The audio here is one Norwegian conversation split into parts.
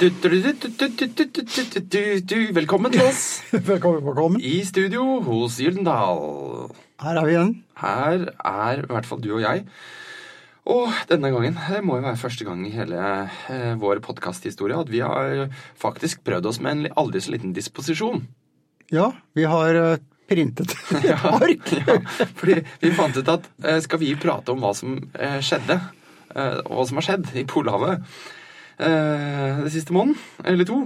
Du, du, velkommen til oss. velkommen, velkommen. I studio hos Gyldendal. Her er vi igjen. Her er i hvert fall du og jeg. Og denne gangen det må jo være første gang i hele eh, vår podkasthistorie at vi har faktisk prøvd oss med en aldri så liten disposisjon. Ja, vi har printet et ark. Ja, fordi vi fant ut at eh, skal vi prate om hva som eh, skjedde, eh, og hva som har skjedd i Polhavet eh, den siste måneden, eller to,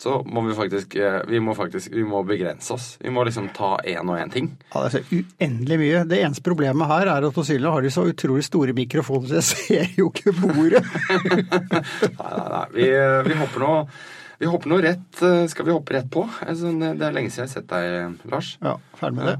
så må vi faktisk eh, vi må faktisk vi må begrense oss. Vi må liksom ta én og én ting. Ja, det er så uendelig mye. Det eneste problemet her er at på Ylva har de så utrolig store mikrofoner, så jeg ser jo ikke bordet. Nei, nei, nei. Vi, eh, vi hopper nå vi hopper nå rett eh, Skal vi hoppe rett på? Altså, Det er lenge siden jeg har sett deg, Lars. Ja, ferdig med det.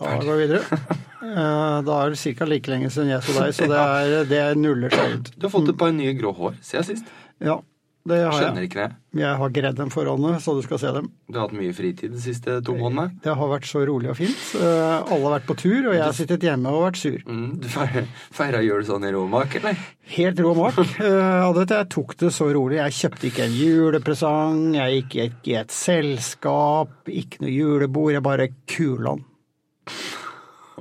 Da går vi videre. Da er det ca. like lenge siden jeg så deg, så det, er, det nuller seg ut. Du har fått et par nye grå hår siden sist. Ja, det har Skjønner jeg. ikke det. Jeg har gredd dem forholdene, så du skal se dem. Du har hatt mye fritid de siste to månedene. Det har vært så rolig og fint. Eh, Alle har vært på tur, og jeg har sittet hjemme og vært sur. Mm, du feira, jul sånn i Romak, eller? Helt rå mak. Eh, jeg tok det så rolig. Jeg kjøpte ikke en julepresang, jeg gikk ikke i et selskap, ikke noe julebord. Jeg bare kulan.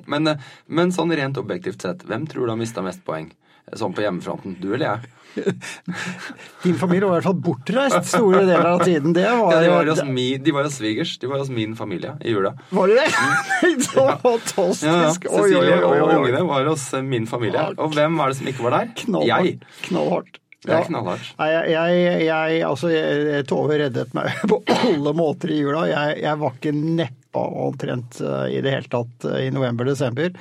Men, eh, men sånn rent objektivt sett, hvem tror du har mista mest poeng? Sånn på hjemmefronten. Du eller jeg? Din familie var i hvert fall bortreist store deler av tiden. Det var, Ja, de var hos min, de var hos svigers. De var hos min familie i jula. Var det det? så fantastisk. Ja, ja. Cecilie og ungene var hos eh, min familie. Og hvem var det som ikke var der? Jeg. Knallhardt. Er knallhardt. Nei, jeg, jeg, jeg, altså, jeg, Tove reddet meg på alle måter i jula. Jeg, jeg var ikke neppa omtrent eh, i det hele tatt eh, i november-desember.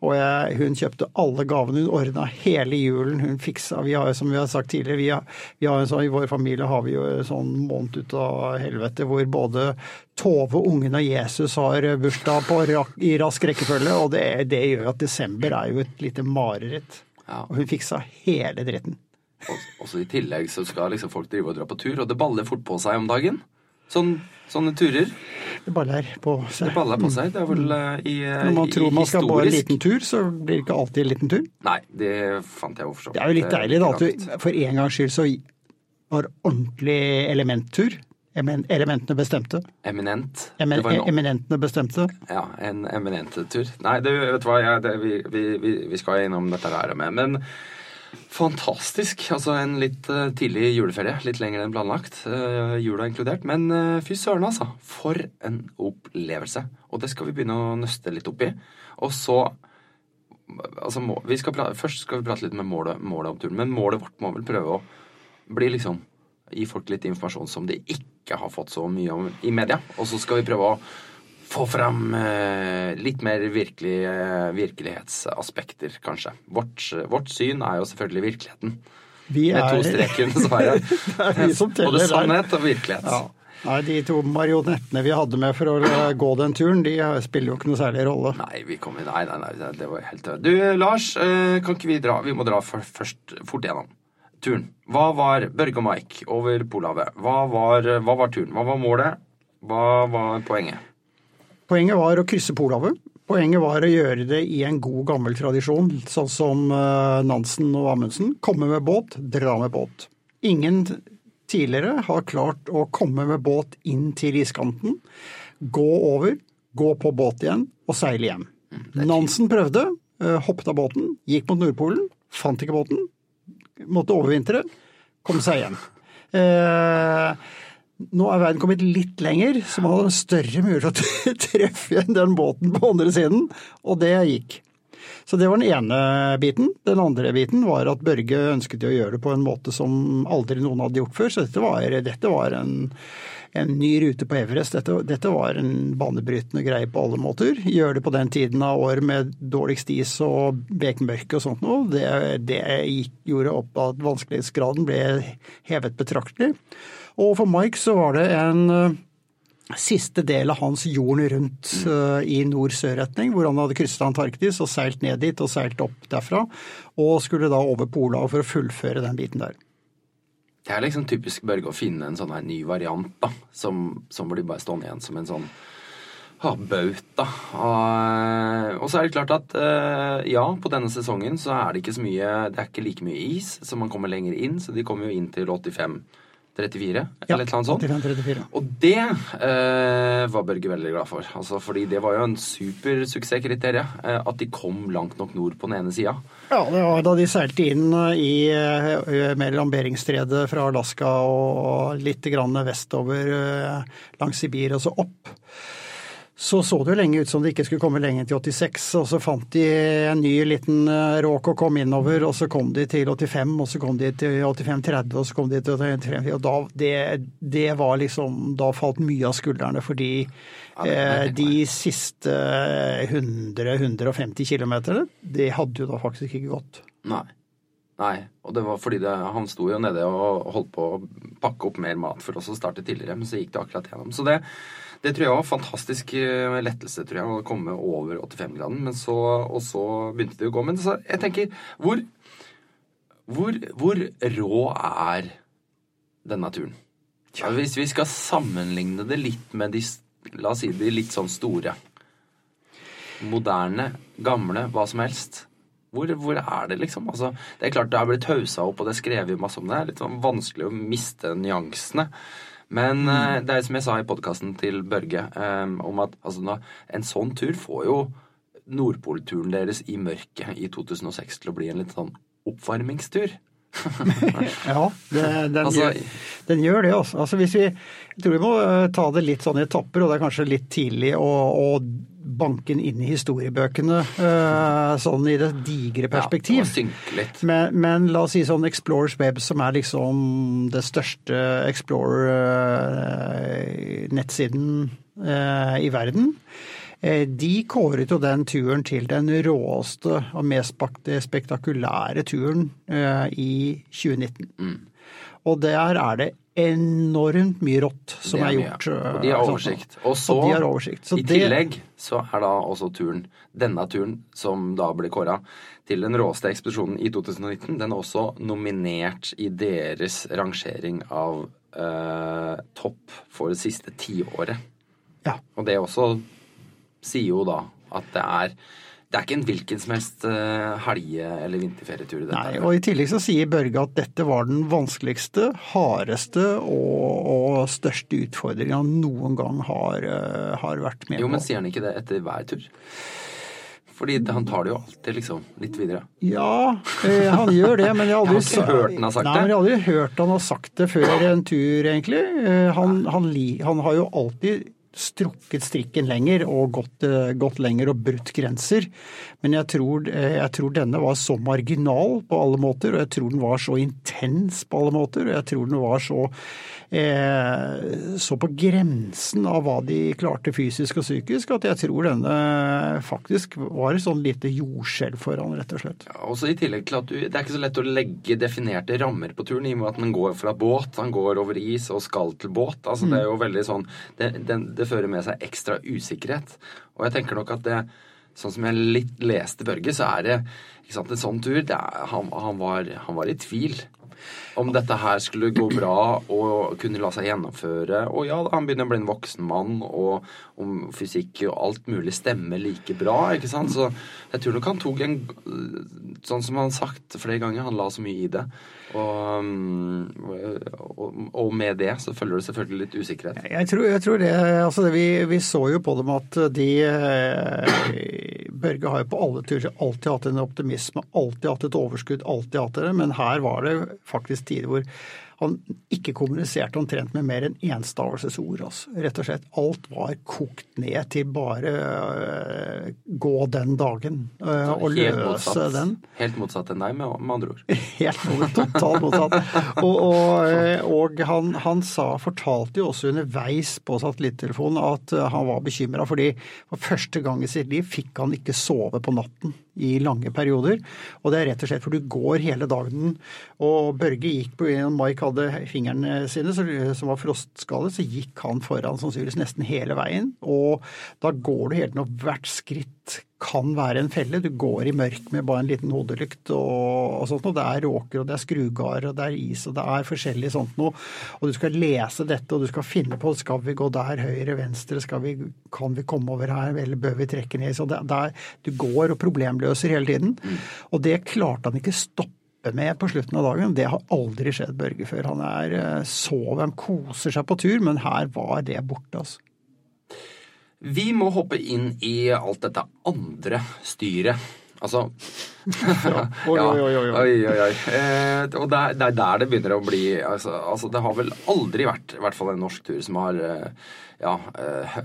Og jeg, hun kjøpte alle gavene. Hun ordna hele julen. Hun fiksa Vi har jo, som vi har sagt tidligere, vi har, vi har sånn, i vår familie har vi jo en sånn måned ut av helvete hvor både Tove, ungen og Jesus har bursdag på, i rask rekkefølge. Og det, det gjør at desember er jo et lite mareritt. Ja. Og hun fiksa hele dritten. Også, også I tillegg så skal liksom folk drive og dra på tur, og det baller fort på seg om dagen. Sånn, sånne turer. Det baller på seg. Det baller på seg. Det er vel eh, i, eh, Når man tror man skal på en liten tur, så blir det ikke alltid en liten tur. Nei, det fant jeg jo for så Det er jo litt eh, deilig da, at du for en gangs skyld så var ordentlig elementtur. Elementene bestemte. Eminent. En, eminentene bestemte. ja, en eminent tur. Nei, det, vet du hva, ja, det, vi, vi, vi, vi skal innom dette her med. Men fantastisk. Altså en litt uh, tidlig juleferie. Litt lenger enn planlagt. Uh, jula inkludert. Men uh, fy søren, altså. For en opplevelse. Og det skal vi begynne å nøste litt opp i. Og så altså, må, skal pra- Først skal vi prate litt med målet, målet om turen. Men målet vårt må vel prøve å bli liksom Gi folk litt informasjon som de ikke har fått så mye om i media. Og så skal vi prøve å få fram eh, litt mer virkelig, eh, virkelighetsaspekter, kanskje. Vårt, vårt syn er jo selvfølgelig virkeligheten. Vi er... Med to er streker svaret. Det er vi som teller Både sannhet og virkelighet. ja. Nei, De to marionettene vi hadde med for å eh, gå den turen, de spiller jo ikke noe særlig rolle. Nei, vi kom, nei, nei, nei, det var helt Du, Lars, eh, kan ikke vi dra? Vi må dra først fort gjennom. Turen. Hva var Børge og Mike over Polhavet? Hva var, hva var turen? Hva var målet? Hva var poenget? Poenget var å krysse Polhavet. Poenget var å gjøre det i en god, gammel tradisjon, sånn som eh, Nansen og Amundsen. Komme med båt, dra med båt. Ingen tidligere har klart å komme med båt inn til iskanten, gå over, gå på båt igjen og seile hjem. Nansen prøvde, eh, hoppet av båten, gikk mot Nordpolen, fant ikke båten, måtte overvintre, kom seg hjem. Eh, nå er verden kommet litt lenger, så man hadde en større mulighet til å treffe den båten på andre siden, og det gikk. Så det var den ene biten. Den andre biten var at Børge ønsket å gjøre det på en måte som aldri noen hadde gjort før, så dette var, dette var en, en ny rute på Everest. Dette, dette var en banebrytende greie på alle måter. Gjøre det på den tiden av år med dårligst is og bekmørke og sånt noe, det, det gikk, gjorde opp at vanskelighetsgraden ble hevet betraktelig. Og for Mike så var det en eh, siste del av hans jorden rundt uh, i nord-sør-retning, hvor han hadde krysset Antarktis og seilt ned dit og seilt opp derfra, og skulle da over Polhavet for å fullføre den biten der. Det er liksom typisk Børge å finne en sånn her ny variant, da. Som, som blir bare stående igjen som en sånn ha, bauta. Og, og så er det klart at uh, ja, på denne sesongen så er det ikke så mye Det er ikke like mye is, så man kommer lenger inn. Så de kommer jo inn til 85-34, Ja, eller et eller annet sånt. 85-34. Og det eh, var Børge veldig glad for. Altså, fordi det var jo en supersuksesskriterium. Eh, at de kom langt nok nord på den ene sida. Ja, det var da de seilte inn i eh, mellom Beringstredet fra Alaska og litt grann vestover eh, langs Sibir og så opp. Så så det jo lenge ut som det ikke skulle komme lenger til 86, og så fant de en ny liten eh, råk å komme innover, og så kom de til 85, og så kom de til 85-30, og så kom de til 85 og da, det, det var liksom Da falt mye av skuldrene, fordi Ja, eh, de siste 100-150 km, det hadde jo da faktisk ikke gått. Nei. Nei. Og det var fordi det, han sto jo nede og holdt på å pakke opp mer mat for oss å starte tidligere, men så gikk det akkurat gjennom. Så det, det tror jeg var fantastisk eh, lettelse, tror jeg, å komme over 85-graden. Men så, og så begynte det å gå. Men så, jeg tenker, hvor, hvor, hvor rå er denne turen? Ja, hvis vi skal sammenligne det litt med de, la oss si, de litt sånn store. Moderne, gamle, hva som helst. Hvor, hvor er det, liksom? Altså, det er klart det har blitt haussa opp, og det er skrevet masse om det. Det er litt sånn vanskelig å miste nyansene. Men mm. det er som jeg sa i podkasten til Børge, um, om at altså, nå, en sånn tur får jo Nordpolturen deres i mørket i 2006 til å bli en litt sånn oppvarmingstur. Ja, det, den, Altså- gjør, den gjør det. Også. altså hvis vi, jeg tror vi må eh, ta det litt sånn i etapper, og det er kanskje litt tidlig å, å banke den inn i historiebøkene eh, sånn i det digre perspektiv. Ja, synke litt. Men, men la oss si sånn Explorers Web, som er liksom det største Explorer-nettsiden eh, i verden. eh, De kåret jo den turen til den råeste og mest spek- spektakulære turen eh, i 2019. Og der er det enormt mye rått som er, er, gjort. eh, Og de har oversikt. Og så, Og de har oversikt. Så i det- tillegg, så er da også turen, denne turen som da ble kåra til den råeste ekspedisjonen i 2019, den er også nominert i deres rangering av eh, topp for det siste tiåret. Ja. Og det også sier jo da at det er det er ikke en hvilken som helst eh, helge- eller vinterferietur. dette Nei, og I tillegg så sier Børge at dette var den vanskeligste, hardeste og, og største utfordringen han noen gang har, eh, har vært med på. Jo, men sier han ikke det etter hver tur? Fordi han tar det jo alltid liksom litt videre. Ja, eh, han gjør det, men jeg har aldri, Jeg har hørt han ha sagt Nei, det. men jeg har aldri hørt han har sagt det før en tur, egentlig. Eh, Han, han, han har jo alltid strukket strikken lenger og gått, eh, gått lenger og brutt grenser. Men jeg tror, eh, jeg tror denne var så marginal på alle måter, og jeg tror den var så intens på alle måter, og jeg tror den var så, eh, så på grensen av hva de klarte fysisk og psykisk, at jeg tror denne faktisk var et sånn lite jordskjelv for han, rett og slett. Ja, Også i tillegg til at du, Det er ikke så lett å legge definerte rammer på turen, i og med at den går fra båt, han går over is og skal til båt. altså Det er jo veldig sånn, det, det, det fører med seg ekstra usikkerhet. Og jeg tenker nok at det, sånn som jeg litt leste Børge, så er det sant, en sånn tur det han, han, var, han var i tvil. Om dette her skulle gå bra og kunne la seg gjennomføre. Og ja, han begynner å bli en voksen mann, og om fysikk og alt mulig stemmer like bra. ikke sant? Så jeg tror nok han tok en Sånn som han har sagt flere ganger, han la så mye i det. Og, og, og med det så følger det selvfølgelig litt usikkerhet. Jeg tror, jeg tror det, altså det vi, vi så jo på dem at de eh, Børge har jo på alle turer alltid hatt en optimisme, alltid hatt et overskudd, alltid hatt det. Men her var det faktisk tider hvor han ikke kommuniserte omtrent med mer enn enstavelsesord. Altså. Rett og slett. Alt var kokt ned til bare uh, gå den dagen uh, og løse motsatt. den. Helt motsatt enn deg, med, med andre ord. Helt totalt motsatt. Og, og, og han, han sa, fortalte jo også underveis på satellittelefonen at eh, han var bekymra fordi for første gang i sitt liv fikk han ikke sove på natten i lange perioder. Og det er rett og slett for du går hele dagen. Og Børge gikk på en Mike hadde fingrene sine som var frostskadet, så gikk han foran sannsynligvis nesten hele veien. Og da går du hele tiden, og hvert skritt kan være en felle. Du går i mørk med bare en liten hodelykt og, og sånt noe. Det er råker og det er skrugarder, og det er is og det er forskjellig sånt noe. Og du skal lese dette og du skal finne på skal vi gå der, høyre, venstre, skal vi, kan vi komme over her, eller bør vi trekke ned? Så det, det er, du går og problemløser hele tiden. Og det klarte han ikke stoppe med på slutten av dagen. Det har aldri skjedd Børge før. Han er eh, sov, han koser seg på tur, men her var det borte, altså. Vi må hoppe inn i alt dette andre styret. Altså ja. Oi, oi, oi. oi. oi, oi, oi. Eh, og det er, det er, der det begynner å bli altså, altså, Det har vel aldri vært i hvert fall en norsk tur som har eh, ja, eh,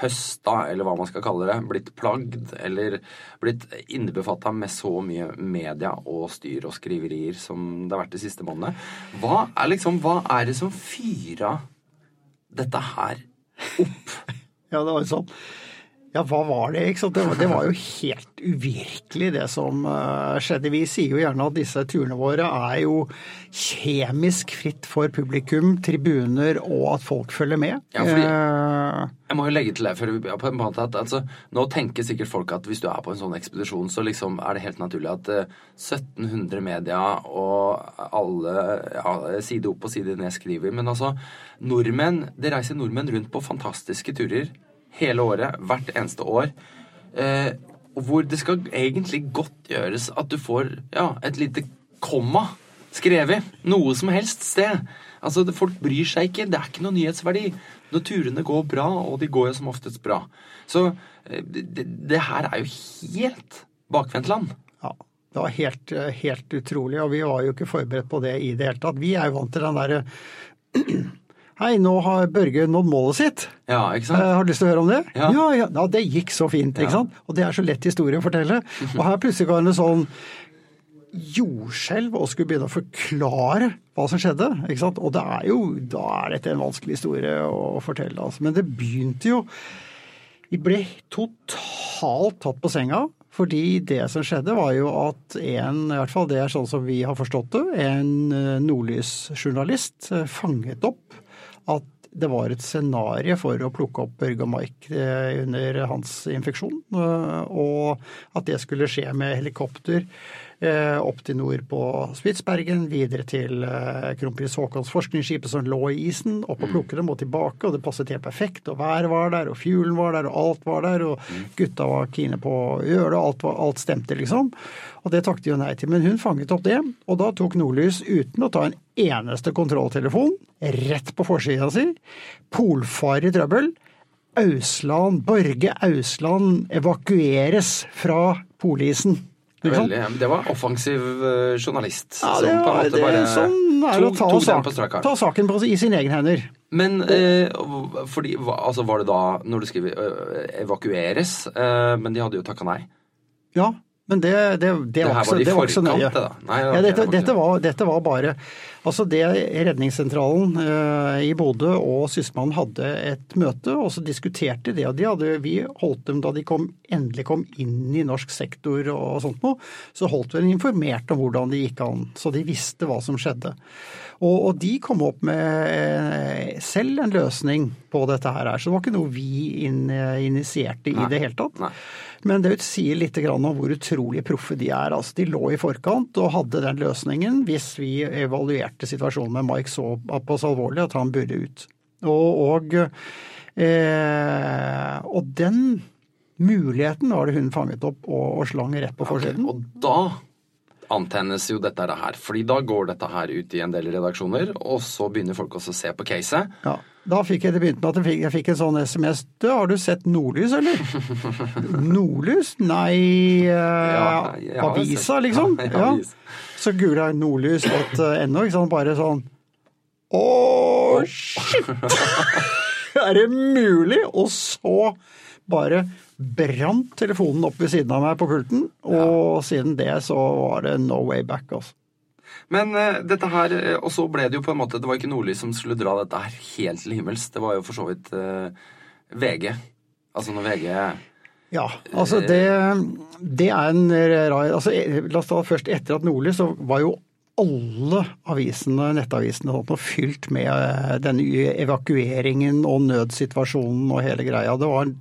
høsta, eller hva man skal kalle det, blitt plagd eller blitt innebefatta med så mye media og styr og skriverier som det har vært de siste månedene. Hva er liksom, hva er det som fyra dette her opp? Ja, det var jo sånn. Ja, hva var det? ikke sant? Det var, det var jo helt uvirkelig det som uh, skjedde. Vi sier jo gjerne at disse turene våre er jo kjemisk fritt for publikum, tribuner og at folk følger med. Ja, fordi, uh, jeg må jo legge til det, for på en måte at altså, Nå tenker sikkert folk at hvis du er på en sånn ekspedisjon, så liksom er det helt naturlig at uh, 1700 media og alle ja, side opp og side ned skriver. Men altså, nordmenn, det reiser nordmenn rundt på fantastiske turer hele året, hvert eneste år. Eh, hvor det skal egentlig godt gjøres at du får ja, et lite komma skrevet noe som helst sted. Altså, Folk bryr seg ikke. Det er ikke noe nyhetsverdi. Når turene går bra, og de går jo som oftest bra. Så eh, det, det her er jo helt bakvendtland. Ja, det var helt, helt utrolig. Og vi var jo ikke forberedt på det i det hele tatt. Vi er jo vant til den derre Hei, nå har Børge nådd målet sitt. Ja, ikke sant? Eh, har du lyst til å høre om det? Ja. Ja, ja, ja det gikk så fint. ikke sant? Og det er så lett historie å fortelle. Og her plutselig var det sånn jordskjelv og skulle begynne å forklare hva som skjedde. ikke sant? Og det er jo, da er dette en vanskelig historie å fortelle. altså. Men det begynte jo Vi ble totalt tatt på senga. Fordi det som skjedde, var jo at en, i hvert fall det er sånn som vi har forstått det, en nordlysjournalist fanget opp at det var et scenario for å plukke opp Børge og Mike under hans infeksjon, og at det skulle skje med helikopter opp til nord på Spitsbergen, videre til kronprins Haakons forskningsskipet som lå i isen, opp og plukke dem og tilbake, og det passet helt perfekt, og været var der, og fuglen var der, og alt var der, og gutta var kine på å gjøre det, og alt, var, alt stemte, liksom. Og det takket jo nei til, men hun fanget opp det, og da tok Nordlys uten å ta en eneste kontrolltelefon, rett på forsida si, polfar i trøbbel, Ausland, Borge Ausland evakueres fra polisen. Veldig, det var offensiv uh, journalist. Ja, det, som på en måte bare sånn å ta, tok sak, den på strak arm. ta saken på, i sine egne hender. Men eh, fordi, altså var det da, når du skriver uh, evakueres, uh, men de hadde jo takka nei? Ja, men det, det, det, var, ikke, det var ikke så nøye. Nei, ja, dette, dette, var, dette, var, bare Altså det Redningssentralen eh, i Bodø og Sysselmannen hadde et møte, og så diskuterte det. og de hadde, Vi holdt dem da de kom, endelig kom inn i norsk sektor og sånt noe, så holdt vi dem informert om hvordan det gikk an. Så de visste hva som skjedde. Og, og de kom opp med eh, selv en løsning på dette her. Så det var ikke noe vi in, initierte i Nei. det hele tatt. Nei. Men det sier litt om hvor utrolig proffe de er. Altså, de lå i forkant og hadde den løsningen hvis vi evaluerte situasjonen med Mike så pass alvorlig at han burde ut. Og, og, eh, og den muligheten var det hun fanget opp og, og slang rett på forsiden. Og da antennes jo dette her. fordi da går dette her ut i en del redaksjoner, og så begynner folk også å se på caset. Ja, Da fikk jeg det begynte med at jeg fikk, jeg fikk en sånn SMS. Du, har du sett Nordlys, eller? Nordlys? Nei eh, Ja, jeg har Avisa, liksom? Ja, Ja. avis. Så googla jeg nordlys.no, ikke sant. Bare sånn Å, shit! er det mulig? Og så bare brant telefonen opp ved siden av meg på pulten, og siden det så var det no way back, altså. Men uh, dette her, eh, og så ble det jo på en måte Det var ikke Nordlys som skulle dra dette her helt til himmels. Det var jo for så vidt uh, VG. Altså når VG Ja, altså det, det er en rar altså, La oss ta først etter at Nordlys, så var jo alle avisene, nettavisene og fylt med eh, denne evakueringen og nødsituasjonen og hele greia. Det var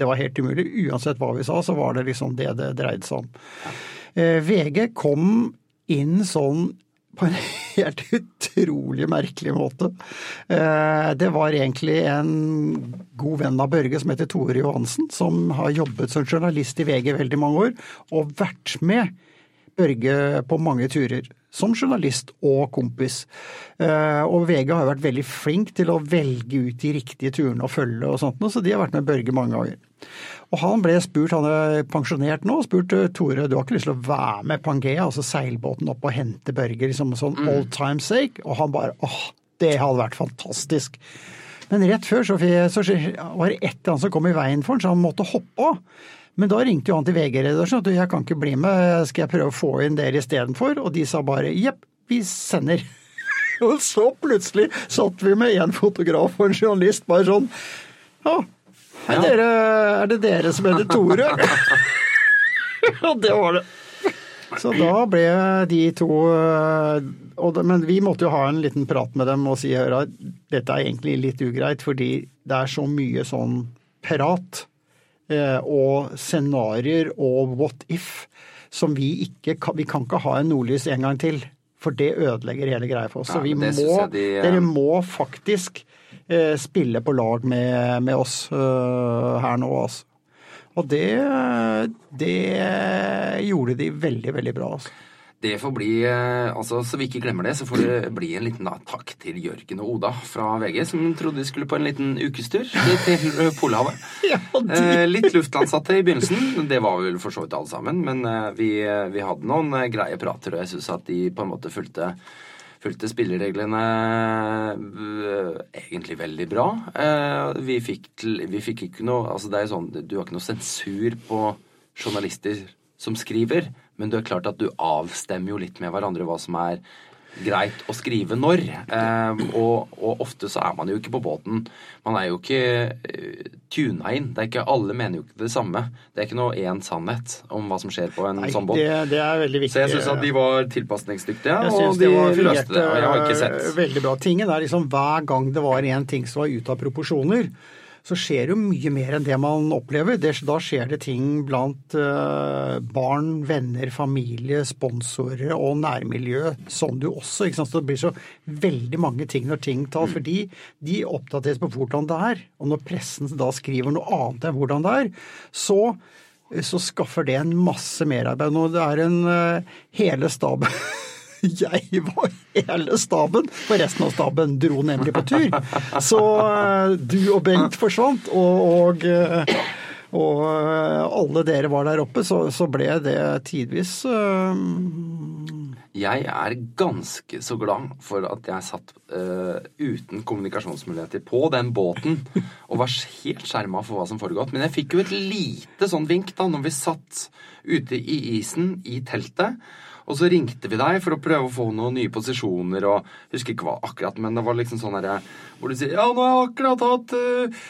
det var helt umulig. Uansett hva vi sa, så var det liksom det det dreide seg om. Eh, VG kom inn sånn på en helt utrolig merkelig måte. Eh, det var egentlig en god venn av Børge som heter Tore Johansen, som har jobbet som journalist i VG veldig mange år, og vært med Børge på mange turer. Som journalist og kompis. Eh, og VG har vært veldig flink til å velge ut de riktige turene å følge og sånt, så de har vært med Børge mange ganger. Og han ble spurt, han er pensjonert nå, spurte Tore du har ikke lyst til å være med Pangea, altså seilbåten opp og hente Børge, liksom sånn Mm. old time sake? Og han bare åh, det hadde vært fantastisk. Men rett før så, så var det et eller annet som kom i veien for han, så han måtte hoppe av. Men da ringte jo han til VG-redaksjonen og jeg kan ikke bli med, skal jeg prøve å få inn dere istedenfor? Og de sa bare jepp, vi sender. Og så plutselig satt vi med en fotograf og en journalist bare sånn Ja, er, Ja. Dere, er det dere som heter Tore? Og det var det. Så da ble de to og det, Men vi måtte jo ha en liten prat med dem og si at dette er egentlig litt ugreit, fordi det er så mye sånn prat eh, og scenarioer og what if som vi ikke kan Vi kan ikke ha en nordlys en gang til. For det ødelegger hele greia for oss. Ja, Så vi må, de, eh, dere må faktisk eh, spille på lag med, med oss eh, her nå, altså. Og det, det gjorde de veldig, veldig bra. Altså. Det får bli eh, altså Så vi ikke glemmer det, så får det bli en liten da, takk til Jørgen og Oda fra VG, som trodde de skulle på en liten ukestur til Polhavet. Ja, Eh, litt luftlandsatte i begynnelsen, det var vel for så vidt alle sammen. Men eh, vi, vi hadde noen eh, greie prater, og jeg syns at de på en måte fulgte, fulgte spillereglene eh, egentlig veldig bra. Eh, vi, fikk, vi fikk ikke noe Altså det er jo sånn, du har ikke noe sensur på journalister som skriver, men det er klart at du avstemmer jo litt med hverandre hva som er greit å skrive når. Eh, og, og ofte så er man jo ikke på båten. Man er jo ikke eh, tuna inn. Det er ikke, alle mener jo ikke det samme. Det er ikke noe én sannhet om hva som skjer på en sånn båt. det, det er veldig viktig. Så jeg syns at de var tilpasningsdyktige, og de det løste det. Og jeg har ikke sett eh, Veldig bra. Tingen er liksom hver gang det var en ting som var ute av proporsjoner, så skjer jo mye mer enn det man opplever. Det, da skjer det ting blant uh, barn, venner, familie, sponsorer og nærmiljø som du også. Ikke sant? Så det blir så veldig mange ting når ting tar. fordi de oppdateres på hvordan det er. Og når pressen da skriver noe annet enn hvordan det er, så så skaffer det en masse merarbeid. Nå det er en uh, hele staben Jeg var hele staben, for resten av staben dro nemlig på tur. Så eh, du og Bengt forsvant, og, og, eh, og eh, alle dere var der oppe, så, så ble det tidvis uh... Jeg er ganske så glad for at jeg satt uh, uten kommunikasjonsmuligheter på den båten og var helt skjerma for hva som foregått. Men jeg fikk jo et lite sånn vink da når vi satt ute i isen i teltet. Og så ringte vi deg for å prøve å få noen nye posisjoner og jeg husker ikke hva akkurat, men det var liksom sånn herre hvor du sier Ja, nå har jeg akkurat hatt uh,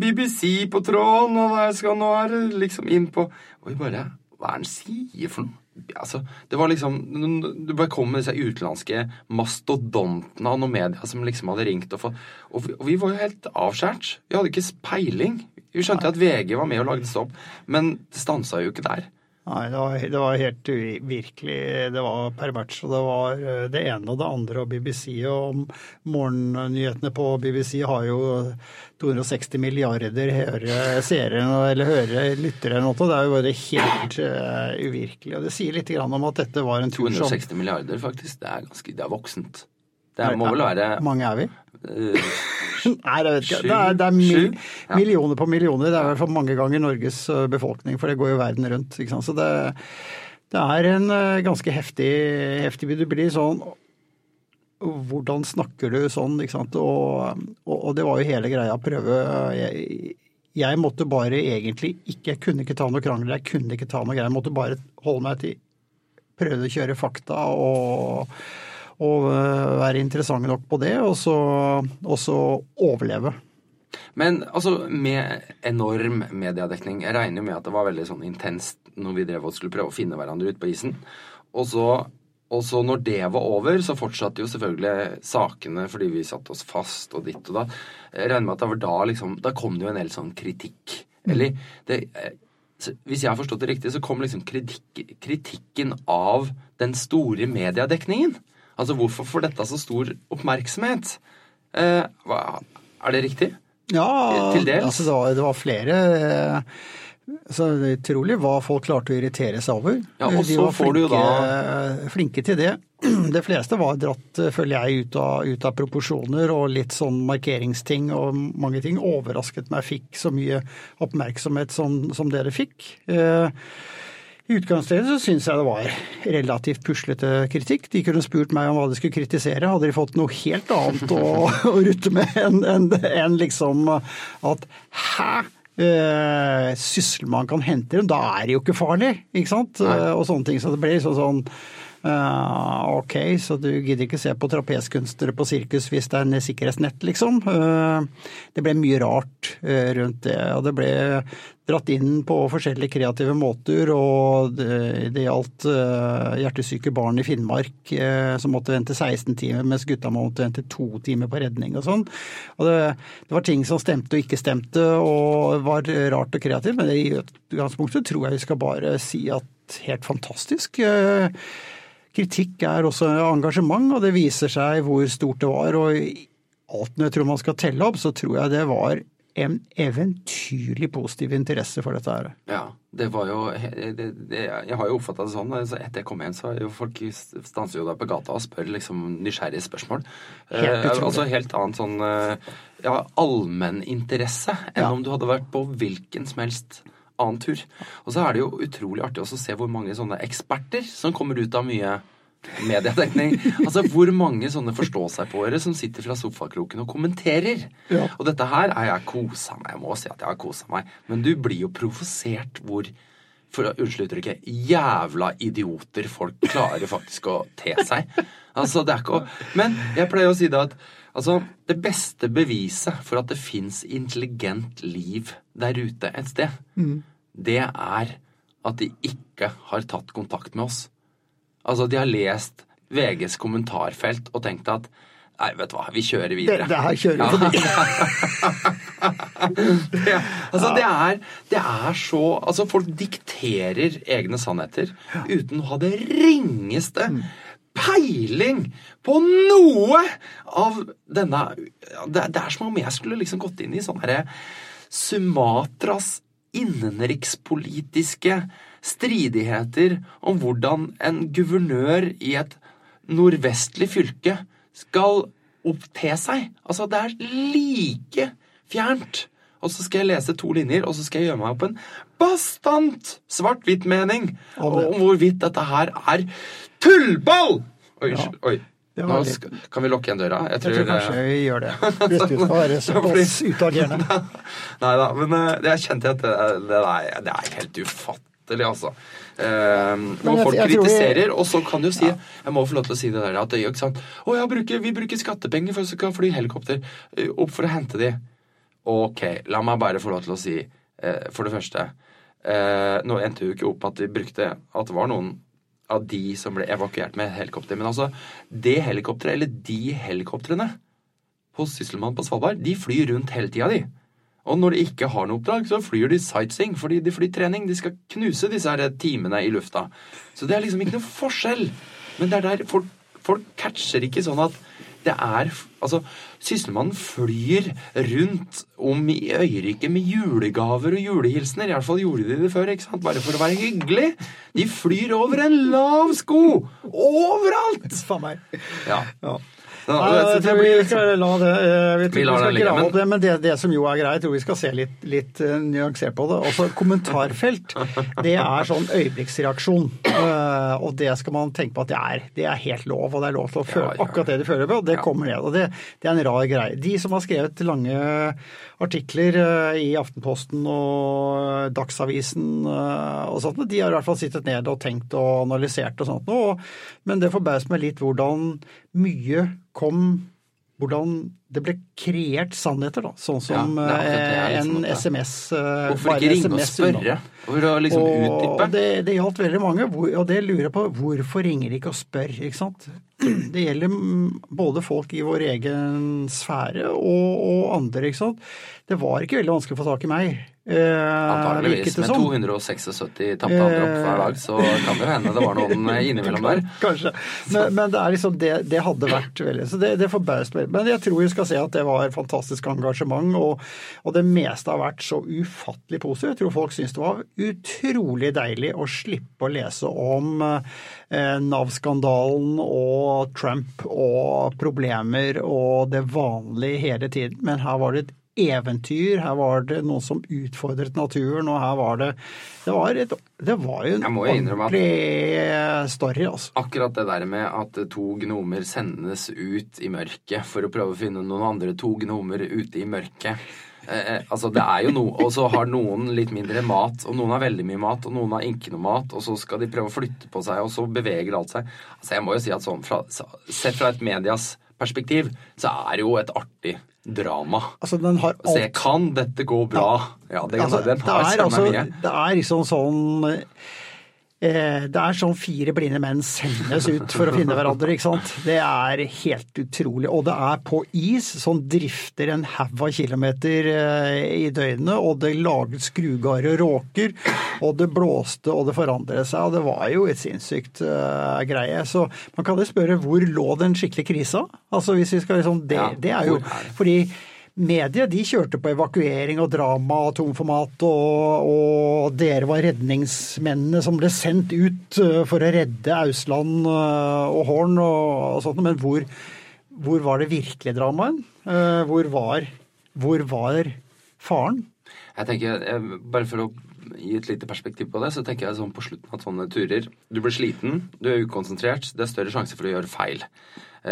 BBC på tråden, og jeg skal nå er liksom inn på Og vi bare Hva er det han sier for noe? Altså, det var liksom Du bare kom med disse utenlandske mastodontene av noen media som liksom hadde ringt og fått Og vi, og vi var jo helt avskjært. Vi hadde ikke peiling. Vi skjønte at VG var med og lagde stopp, men det stansa jo ikke der. Nei, det var, det var helt uvirkelig. Det var pervers. Og det var eh, det ene og det andre. Og BBC og morgennyhetene på BBC har jo 260 milliarder høre, seere eller hører lyttere eller noe. Det er jo bare helt uh, uvirkelig. Og det sier litt grann om at dette var en tur som 260 milliarder, faktisk. Det er ganske Det er voksent. Det er, må vel være Hvor mange er vi? Eh, Nei, jeg vet ikke. Det er, det er mil, Ja. millioner på millioner. Det er i hvert fall mange ganger Norges befolkning, for det går jo verden rundt. Så det, det er en ganske heftig, heftig Du blir sånn Hvordan snakker du sånn? Ikke sant? Og, og, og det var jo hele greia prøve jeg, jeg måtte bare egentlig ikke Jeg kunne ikke ta noe krangel, jeg kunne ikke ta noe greier. Jeg måtte bare holde meg til Prøve å kjøre fakta og, og være interessant nok på det, og så, og så overleve. Men altså, med enorm mediedekning Jeg regner jo med at det var veldig sånn intenst når vi drev og skulle prøve å finne hverandre ute på isen. Og så, og så når det var over, så fortsatte jo selvfølgelig sakene fordi vi satte oss fast og ditt og da. Jeg regner med at det var da liksom Da kom det jo en del sånn kritikk Eller det, eh, Hvis jeg har forstått det riktig, så kom liksom kritikk, kritikken av den store mediedekningen. Altså hvorfor får dette så stor oppmerksomhet? Eh, hva, er det riktig? Ja, Til dels. Altså det, var, det var flere eh, så det er utrolig hva folk klarte å irritere seg over. Ja, og De var får du jo flinke, flinke til det. De fleste var dratt, føler jeg, ut av, ut av proporsjoner og litt sånn markeringsting og mange ting. Overrasket meg fikk så mye oppmerksomhet som, som dere fikk. Eh, I utgangspunktet så syns jeg det var relativt puslete kritikk. De kunne spurt meg om hva de skulle kritisere. Hadde de fått noe helt annet å, å rutte med enn en, en liksom at hæ? Eh, Sysselmann kan hente dem, da er det jo ikke farlig, ikke sant? Nei. og sånne ting. Så det ble liksom sånn eh, ok, så du gidder ikke se på trapeskunstnere på sirkus hvis det er en sikkerhetsnett, liksom. Uh, det ble mye rart uh, rundt det. Og det ble dratt inn på forskjellige kreative måter, og det, det gjaldt hjertesyke barn i Finnmark som måtte vente 16 timer, mens gutta måtte vente to timer på redning og sånn. Og det, det var ting som stemte og ikke stemte, og var rart og kreativt, men i utgangspunktet tror jeg vi skal bare si at helt fantastisk. Eh, Kritikk er også engasjement, og det viser seg hvor stort det var. Og alt når jeg tror man skal telle opp, så tror jeg det var en eventyrlig positiv interesse for dette her. Ja, det var jo det, det, Jeg har jo oppfatta det sånn. Altså etter jeg kom hjem, så jo folk stanser jo deg på gata og spør liksom nysgjerrige spørsmål. Helt eh, altså helt annet sånn eh, ja, allmenninteresse enn Ja. om du hadde vært på hvilken som helst annen tur. Og så er det jo utrolig artig også å se hvor mange sånne eksperter som kommer ut av mye mediedekning. Altså hvor mange sånne forstå-seg-på-ere som sitter fra sofakroken og kommenterer. Ja. Og dette her er jeg kosa meg. Jeg må si at jeg har kosa meg. Men du blir jo provosert hvor for, å Unnskyld uttrykket. Jævla idioter folk klarer faktisk å te seg. Altså, det er ikke å Men jeg pleier å si det at altså, det beste beviset for at det fins intelligent liv der ute et sted, det er at de ikke har tatt kontakt med oss. Altså, de har lest VGs kommentarfelt og tenkt at Nei, vet du hva, vi kjører videre. det her kjører vi. Det, altså, det er, det er så Altså, folk dikterer egne sannheter uten å ha det ringeste peiling på noe av denne Det, det er som om jeg skulle liksom gått inn i sånn herre Sumatras innenrikspolitiske stridigheter om hvordan en guvernør i et nordvestlig fylke skal oppte seg. Altså, det er like fjernt. Og så skal jeg lese to linjer, og så skal jeg gjøre meg opp en bastant svart-hvitt-mening om hvorvidt dette her er tullball! Oi, ja. Oi. Nå skal, kan vi lukke igjen døra? Jeg Jeg tror tror, kanskje eh, vi gjør det. Hvis du skal være såpass utagerende. Nei da, men eh, jeg kjente at det, det, er, det er helt ufattelig, altså. Eh, når folk tror vi- kritiserer, og så kan du si Jeg må få lov til å si det der at det, ikke sant? Å, ja, bruker, vi bruker skattepenger for å vi skal fly helikopter eh, opp for å hente de. Ok, la meg bare få lov til å si, eh, for det første eh, Nå endte jo ikke opp at de brukte At det var noen av de som ble evakuert med helikopter. Men altså, det helikopteret, eller de helikoptrene hos Sysselmannen på Svalbard, de flyr rundt hele tida, de. Og når de ikke har noe oppdrag, så flyr de sightseeing, fordi de flyr trening. De skal knuse disse her timene i lufta. Så det er liksom ikke noe forskjell. Men det er der folk, folk catcher ikke sånn at det er Altså, Sysselmannen flyr rundt om i øyriket med julegaver og julehilsener. I hvert fall gjorde de det før, ikke sant? Bare for å være hyggelig. De flyr over en lav sko! Overalt! Faen meg. Ja. Ja. Nei, det vi skal la det Vi, Vi vi, skal grave men- opp det, men det, det som jo er greit, tror vi skal se litt, litt uh, nyansert på det. Også kommentarfelt, det er sånn øyeblikksreaksjon. Uh, og det skal man tenke på at det er. Det er helt lov, og det er lov til å føle Ja, ja. akkurat det du føler på. og Det kommer ned. Og det, det er en rar greie. De som har skrevet lange artikler eh, i Aftenposten og Dagsavisen eh, og sånt, de har i hvert fall sittet ned og tenkt og analysert og sånt. Men det forbauser meg litt hvordan mye kom hvordan det ble kreert sannheter, da. Sånn som Ja, eh, liksom en SMS eh, Hvorfor ikke ringe og spørre? For å liksom Og utdype? det, det gjaldt veldig mange, og det lurer jeg på. Hvorfor ringer de ikke og spør? ikke sant? Det gjelder både folk i vår egen sfære og, og andre, ikke sant. Det var ikke veldig vanskelig å få tak i meg. Eh, Antageligvis. virket Med som. 276 tapte opp hver dag, så kan det hende det var noen eh, innimellom der. Kanskje. Men, men det er liksom det, det hadde vært veldig Så det, det forbauset meg. Men jeg tror vi skal se at det var fantastisk engasjement, og, og det meste har vært så ufattelig positivt. Jeg tror folk syns det var utrolig deilig å slippe å lese om eh, Nav-skandalen og Trump og problemer og det vanlige hele tiden. Men her var det et eventyr, her var det noe som utfordret naturen, og her var det Det var, et, det var jo en ordentlig story, altså. Akkurat det der med at to gnomer sendes ut i mørket for å prøve å finne noen andre to gnomer ute i mørket. Eh, eh, altså det er jo noe, Og så har noen litt mindre mat, og noen har veldig mye mat, og noen har ikke noe mat, og så skal de prøve å flytte på seg, og så beveger alt seg. Altså Jeg må jo si at sånn fra, Sett fra et medias perspektiv, så er det jo et artig drama. Altså, den har Se, alt kan dette gå bra? Ja, det, altså, den har søren altså, meg mye. det er liksom sånn eh, Det er sånn fire blinde menn sendes ut for å finne hverandre, ikke sant. Det er helt utrolig. Og det er på is, som drifter en haug av kilometer eh, i døgnet, og det laget skrugarde og råker, og det blåste og det forandret seg, og det var jo et sinnssykt uh, greie. Så man kan jo spørre hvor lå den skikkelige krisa? Altså hvis vi skal liksom Det, det er jo det? fordi Mediet de kjørte på evakuering og drama og tomformat, og, og dere var redningsmennene som ble sendt ut eh, for å redde Ausland eh, og Horn og, og sånt. Men hvor, hvor var det virkelige dramaet? Eh, Hvor hvor var faren? Jeg tenker, Bare for å gi et lite perspektiv på det, så tenker jeg sånn på slutten av sånne turer Du blir sliten, du er ukonsentrert, det er større sjanse for å gjøre feil.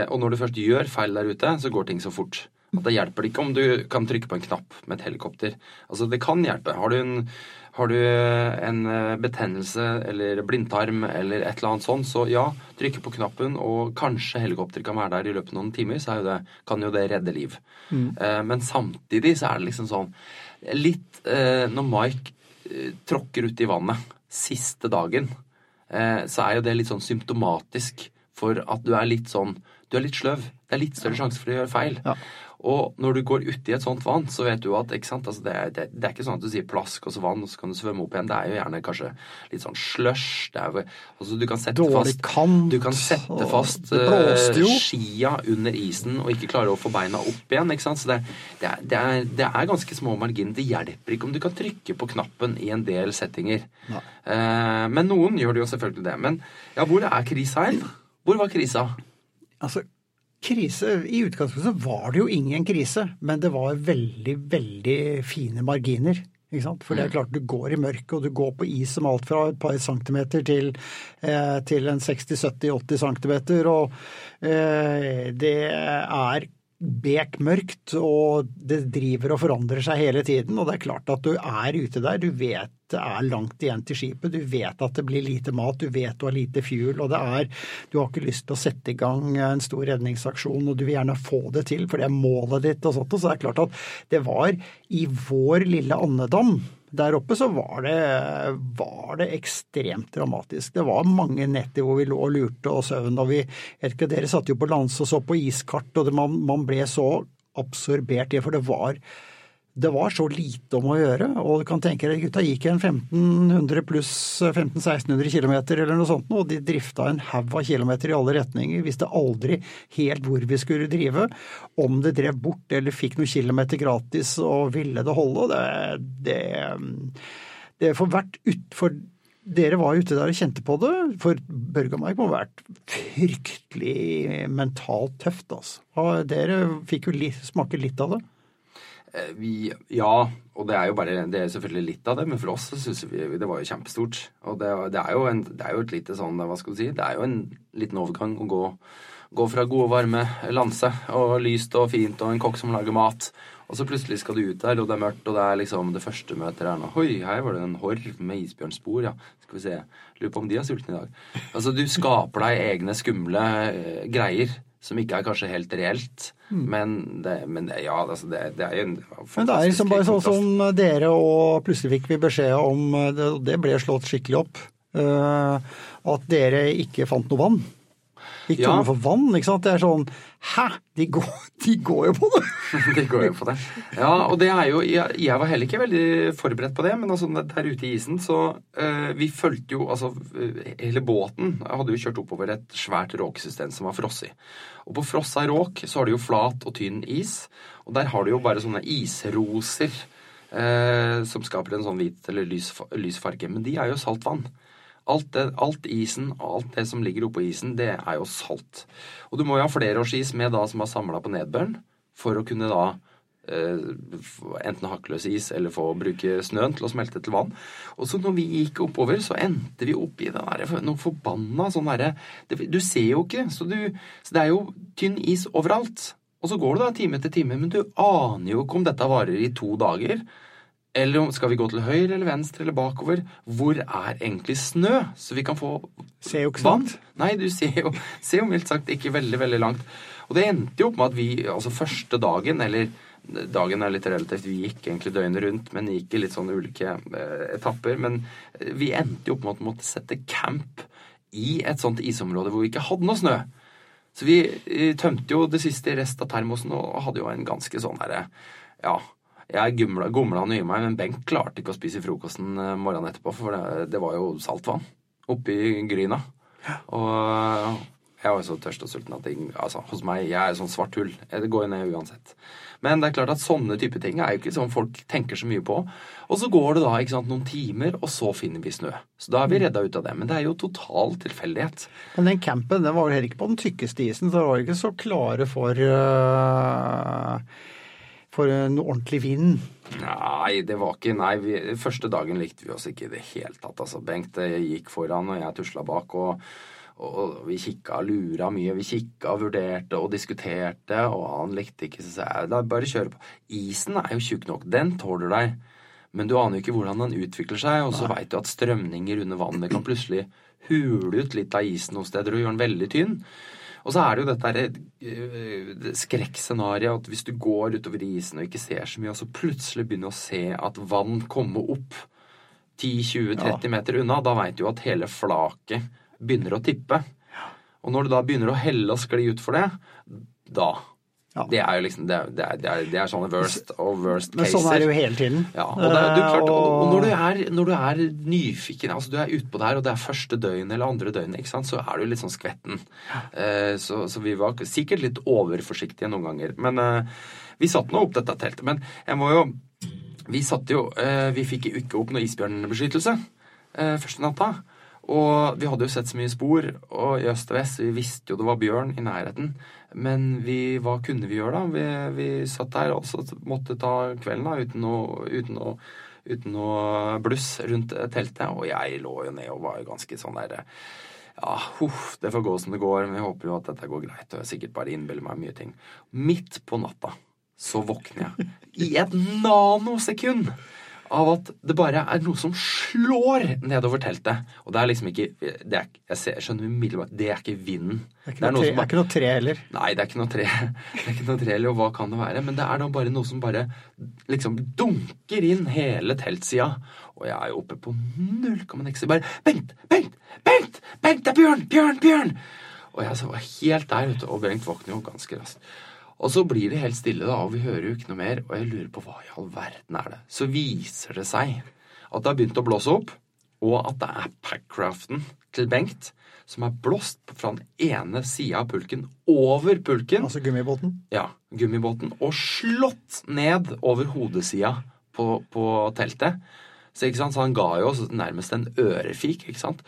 Og når du først gjør feil der ute, så går ting så fort. At det hjelper det ikke om du kan trykke på en knapp med et helikopter. Altså, det kan hjelpe. Har du en, har du en eh, betennelse eller blindtarm eller et eller annet sånt, så ja, trykke på knappen, og kanskje helikopter kan være der i løpet av noen timer, så er jo det, kan jo det redde liv. Mm. Men samtidig så er det liksom sånn Litt eh, Når Mike eh, tråkker uti vannet siste dagen, eh, så er jo det litt sånn symptomatisk for at du er litt sånn Du er litt sløv. Det er litt større sjanse for å gjøre feil. Ja. Og når du går uti et sånt vann, så vet du at sant? Altså det, det, det er ikke sånn at du sier plask og så vann, og så kan du svømme opp igjen. Det er jo gjerne kanskje litt sånn slush. Det er, jo- altså du kan sette Dårlig fast kant. Du kan sette fast eh, skia under isen og ikke klare å få beina opp igjen. ikke sant? Så det, det, er, det, er, det er ganske små marginer. Det hjelper ikke om du kan trykke på knappen i en del settinger. Eh, men noen gjør det jo selvfølgelig det. Men ja, hvor er krisa hen? Hvor var krisa? Altså, krise I utgangspunktet var det jo ingen krise, men det var veldig, veldig fine marginer. Ikke sant? For det er klart du går i mørket, og du går på is som alt fra et par centimeter til, eh, til en 60-70-80 centimeter. Og eh, det er bekmørkt, og det driver og forandrer seg hele tiden. Og det er klart at du er ute der. Du vet det er langt igjen til skipet. Du vet at det blir lite mat, du vet du har lite fuel. Og det er Du har ikke lyst til å sette i gang en stor redningsaksjon, og du vil gjerne få det til, for det er målet ditt og sånt. Og så det er klart at det var i vår lille andedam der oppe så var det, var det ekstremt dramatisk. Det var mange netter hvor vi lå og lurte og søvn. og vi, ikke, Dere satt jo på lands og så på iskart, og det, man, man ble så absorbert i det. For det var, det var så lite om å gjøre. Og du kan tenke deg, gutta gikk en 1500 pluss 1500-1600 km eller noe sånt, og de drifta en haug av kilometer i alle retninger. Visste aldri helt hvor vi skulle drive. Om det drev bort eller fikk noen kilometer gratis og ville det holde. Det, det, det for hvert utfor dere var ute der og kjente på det, for Børge og Mike må ha vært fryktelig mentalt tøft, altså. Og dere fikk jo smake litt av det. Eh, Vi, ja, og det er jo bare Det er selvfølgelig litt av det, men for oss så syns vi det var jo kjempestort. Og det, det, er jo en, det er jo et lite sånn, hva skal du si, det er jo en liten overgang å gå, gå fra gode, varme Lanse og lyst og fint og en kokk som lager mat, og så plutselig skal du ut der, og det er mørkt, og det er liksom det første møtet er nå Oi, her var det en horv med isbjørnspor, ja. Skal vi se. Lurer på om de er sultne i dag. Altså, du skaper deg egne skumle eh, greier som ikke er kanskje helt reelt. Men, det, men det, ja, altså det, det er jo en fantastisk Men det er liksom bare sånn som dere, og plutselig fikk vi beskjed om, det, det ble slått skikkelig opp, eh, at dere ikke fant noe vann. Gikk Ja. tomme for vann, ikke sant. Det er sånn Hæ? De går, de går jo på det! De går jo på det. Ja, og det er jo Jeg, jeg var heller ikke veldig forberedt på det, men altså der ute i isen så uh, Vi fulgte jo Altså hele båten hadde jo kjørt oppover et svært råkesystem som var frosset. Og på frossa råk så har du jo flat og tynn is, og der har du jo bare sånne isroser eh, som skaper en sånn hvit eller lys, lys farge. Men de er jo saltvann. Alt, det, alt isen og alt det som ligger oppå isen, det er jo salt. Og du må jo ha flerårsis med da som har samla på nedbøren, for å kunne da eh, enten hakkeløs is eller få bruke snøen til å smelte til vann. Og så når vi gikk oppover, så endte vi oppi den der, noe forbanna sånn derre Du ser jo ikke, så, du, så det er jo tynn is overalt. Og så går det da time etter time, men du aner jo ikke om dette varer i to dager. Eller om skal vi gå til høyre eller venstre eller bakover? Hvor er egentlig snø? Så vi kan få Ser jo ikke vann. Nei, du ser jo, ser jo mildt sagt ikke veldig, veldig langt. Og det endte jo opp med at vi, altså første dagen, eller dagen er litt relativt, vi gikk egentlig døgnet rundt, men gikk i litt sånn ulike eh, etapper. Men eh, vi endte jo opp med at vi måtte sette camp i et sånt isområde hvor vi ikke hadde noe snø. Så vi eh, tømte jo det siste i rest av termosen og hadde jo en ganske sånn herre Ja, jeg gumla, gomla han i meg, men Bengt klarte ikke å spise frokosten eh, morgenen etterpå, for det, det var jo saltvann oppi gryna. Og eh, jeg var jo så tørst og sulten at jeg, altså, hos meg Jeg er sånn svart hull. Det går jo ned uansett. Men det er klart at sånne type ting er jo ikke sånn folk tenker så mye på. Og så går det da sant, noen timer, og så finner vi snø. Så da er vi redda ut av det. Men det er jo total tilfeldighet. Men den campen den var jo heller ikke på den tykkeste isen, så det var jo ikke så klare for øh, for en ordentlig vind. Nei, det var ikke Nei, vi, første dagen likte vi oss ikke i det hele tatt. Altså, Bengt eh, gikk foran, og jeg tusla bak. og og vi kikka og lura mye. Vi kikka og vurderte og diskuterte, og han likte ikke, så sa jeg da bare kjøre på. Isen er jo tjukk nok, den tåler deg. Men du aner jo ikke hvordan den utvikler seg, og så veit du at strømninger under vannet kan plutselig hule ut litt av isen noen steder og gjøre den veldig tynn. Og så er det jo dette der, eh, skrekkscenarioet at hvis du går utover isen og ikke ser så mye, og så plutselig begynner å se at vann kommer opp 10-20-30 meter unna, da veit du at hele flaket begynner å tippe. Og når du da begynner å helle og skli utfor det, da Ja. Det er jo liksom Det, er- det, er, det, er, sånne worst og worst cases. Men sånn er det jo hele tiden. Ja, og, det, du, klart, og, og når, du er, når du er nyfiken, altså du er utpå der, og det er første døgn eller andre døgn, ikke sant, så er du litt sånn skvetten. Eh, så, så vi var sikkert litt overforsiktige noen ganger. Men eh, vi satte nå opp dette teltet. Men jeg må jo Vi satte jo eh, Vi fikk ikke opp noe isbjørnbeskyttelse første natta. Og vi hadde jo sett så mye spor og i øst og vest. Vi visste jo det var bjørn i nærheten. Men vi, hva kunne vi gjøre, da? Vi, vi satt der og måtte ta kvelden da, uten å, uten å uten noe bluss rundt teltet. Og jeg lå jo ned og var jo ganske sånn der Ja, huff, det får gå som det går. Men jeg håper jo at dette går greit. Og jeg sikkert bare innbiller meg mye ting. Midt på natta så våkner jeg i et nanosekund av at det bare er noe som slår nedover teltet. Og det er liksom ikke det er, Jeg ser, skjønner umiddelbart det er ikke vinden. Det er ikke noe, tre, som er ikke noe tre heller. Nei, det er ikke noe tre. Det er ikke noe tre, eller hva kan det være? Men det er da bare noe som bare liksom dunker inn hele teltsida. Og jeg er jo oppe på null komma niks. Bare Bengt! Bengt! Bengt! Bengt! Det er Bjørn! Bjørn! Bjørn! Og jeg så var helt der ute, og Bengt våkner jo ganske raskt. Og så blir det helt stille, da, og vi hører jo ikke noe mer. Og jeg lurer på hva i all verden er det? Så viser det seg at det har begynt å blåse opp, og at det er Packcraften til Bengt som er blåst fra den ene sida av pulken over pulken, Altså gummibåten. ja, gummibåten, og slått ned over hodesida på, på teltet. Så, så han ga jo oss nærmest en ørefik, ikke sant.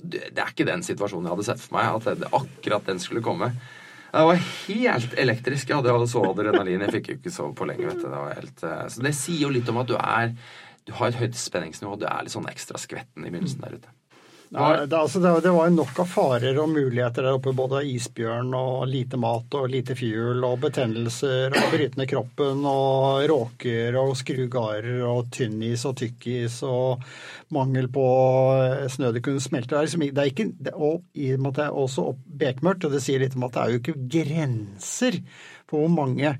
Det, det er ikke den situasjonen jeg hadde sett for meg, at det, akkurat den skulle komme. Det var helt elektrisk. Jeg hadde jo så adrenalin. Jeg fikk jo ikke sove på lenge. vet du. Det helt, eh, så det sier jo litt om at du er du har et høyt spenningsnivå, du er litt sånn ekstra skvetten i begynnelsen der ute. Nei, det, altså, det, det var jo nok av farer og muligheter der oppe. Både isbjørn og lite mat og lite fuel og betennelser og brytende kroppen og råker og skrugarer og tynnis og tykkis og mangel på snø det kunne smelte. Det er, liksom, det er ikke, det, og i og med at det er også bekmørkt, og det sier litt om at det er jo ikke grenser for hvor mange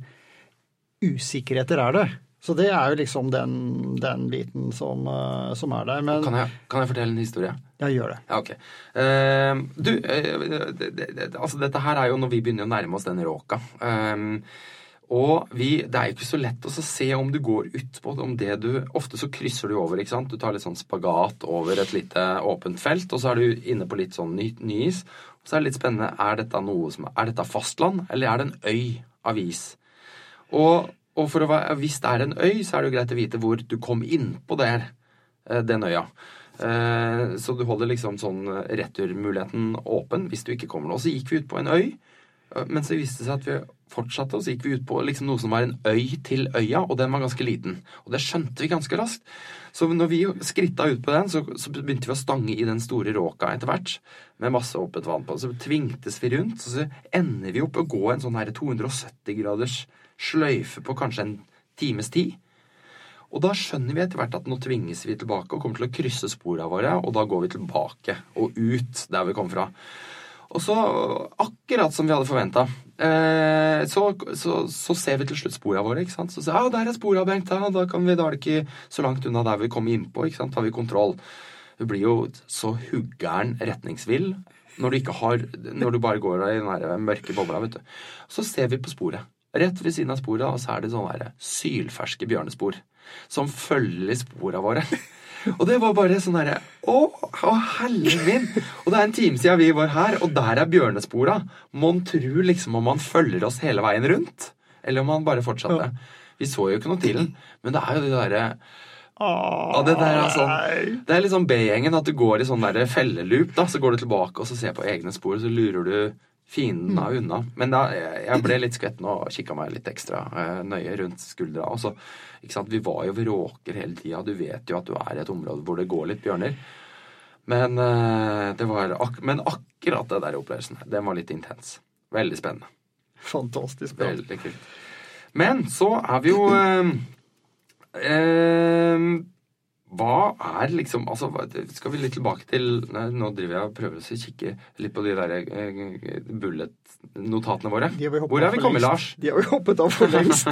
usikkerheter er det. Så det er jo liksom den, den biten som, uh, som, er der. Men, kan, jeg, kan, jeg, fortelle en historie? Ja, gjør det. Ja, ok. Uh, du, uh, det, det, altså dette her er jo når vi begynner å nærme oss den råka. og vi, det er jo ikke så lett å se om du går utpå om det du Ofte så krysser du over, ikke sant. Du tar litt sånn spagat over et lite åpent felt, og så er du inne på litt sånn ny, ny is. Og så er det litt spennende, er dette noe som Er dette fastland, eller er det en øy av is? Og og for å være, hvis det er en øy, så er det jo greit å vite hvor du kom innpå der, eh, den øya. Eh, så du holder liksom sånn returmuligheten åpen hvis du ikke kommer nå. Så gikk vi ut på en øy, eh, men så viste det seg at vi fortsatte, og så gikk vi ut på liksom noe som var en øy til øya, og den var ganske liten. Og det skjønte vi ganske raskt. Så når vi skritta ut på den, så, så begynte vi å stange i den store råka etter hvert, med masse åpent vann på. Så tvingtes vi rundt, og så ender vi opp å gå en sånn her 270 graders sløyfe på kanskje en times tid. Og da skjønner vi etter hvert at nå tvinges vi tilbake og kommer til å krysse sporene våre, og da går vi tilbake og ut der vi kom fra. Og så, akkurat som vi hadde forventa, eh, så, så, så, ser vi til slutt sporene våre. ikke sant? Så sier ja, der er sporene, Bengt. Ja, da, kan vi, da er det ikke så langt unna der vi kom innpå. ikke sant? Har vi kontroll. Du blir jo så huggeren retningsvill når du, ikke har, når du bare går i den der mørke bobla. vet du. Så ser vi på sporet. Rett ved siden av sporet og så er det sånne sylferske bjørnespor som følger sporene våre. Og det var bare sånn herre Å, å min! Og det er en time siden vi var her, og der er bjørnespora. Mon tru liksom om han følger oss hele veien rundt, eller om han bare fortsatte. Vi så jo ikke noe til den, men det er jo det derre og det, der er sånn, det er sånn B-gjengen, at du går i sånn der felleloop. da, Så går du tilbake og så ser på egne spor, og så lurer du fiendene av unna. Men da, jeg ble litt skvetten og kikka meg litt ekstra eh, nøye rundt skuldra. Og så, ikke sant, Vi var jo ved råker hele tida. Du vet jo at du er i et område hvor det går litt bjørner. Men, eh, det var, ak men akkurat det der opplevelsen, den var litt intens. Veldig spennende. Fantastisk bra. Veldig kult. Men så er vi jo eh, eh, hva er liksom altså, Skal vi litt tilbake til nei, Nå driver jeg og prøver å kikke litt på de der eh, bullet-notatene våre. Hvor er vi kommet, Lars? De har vi hoppet av for lengst.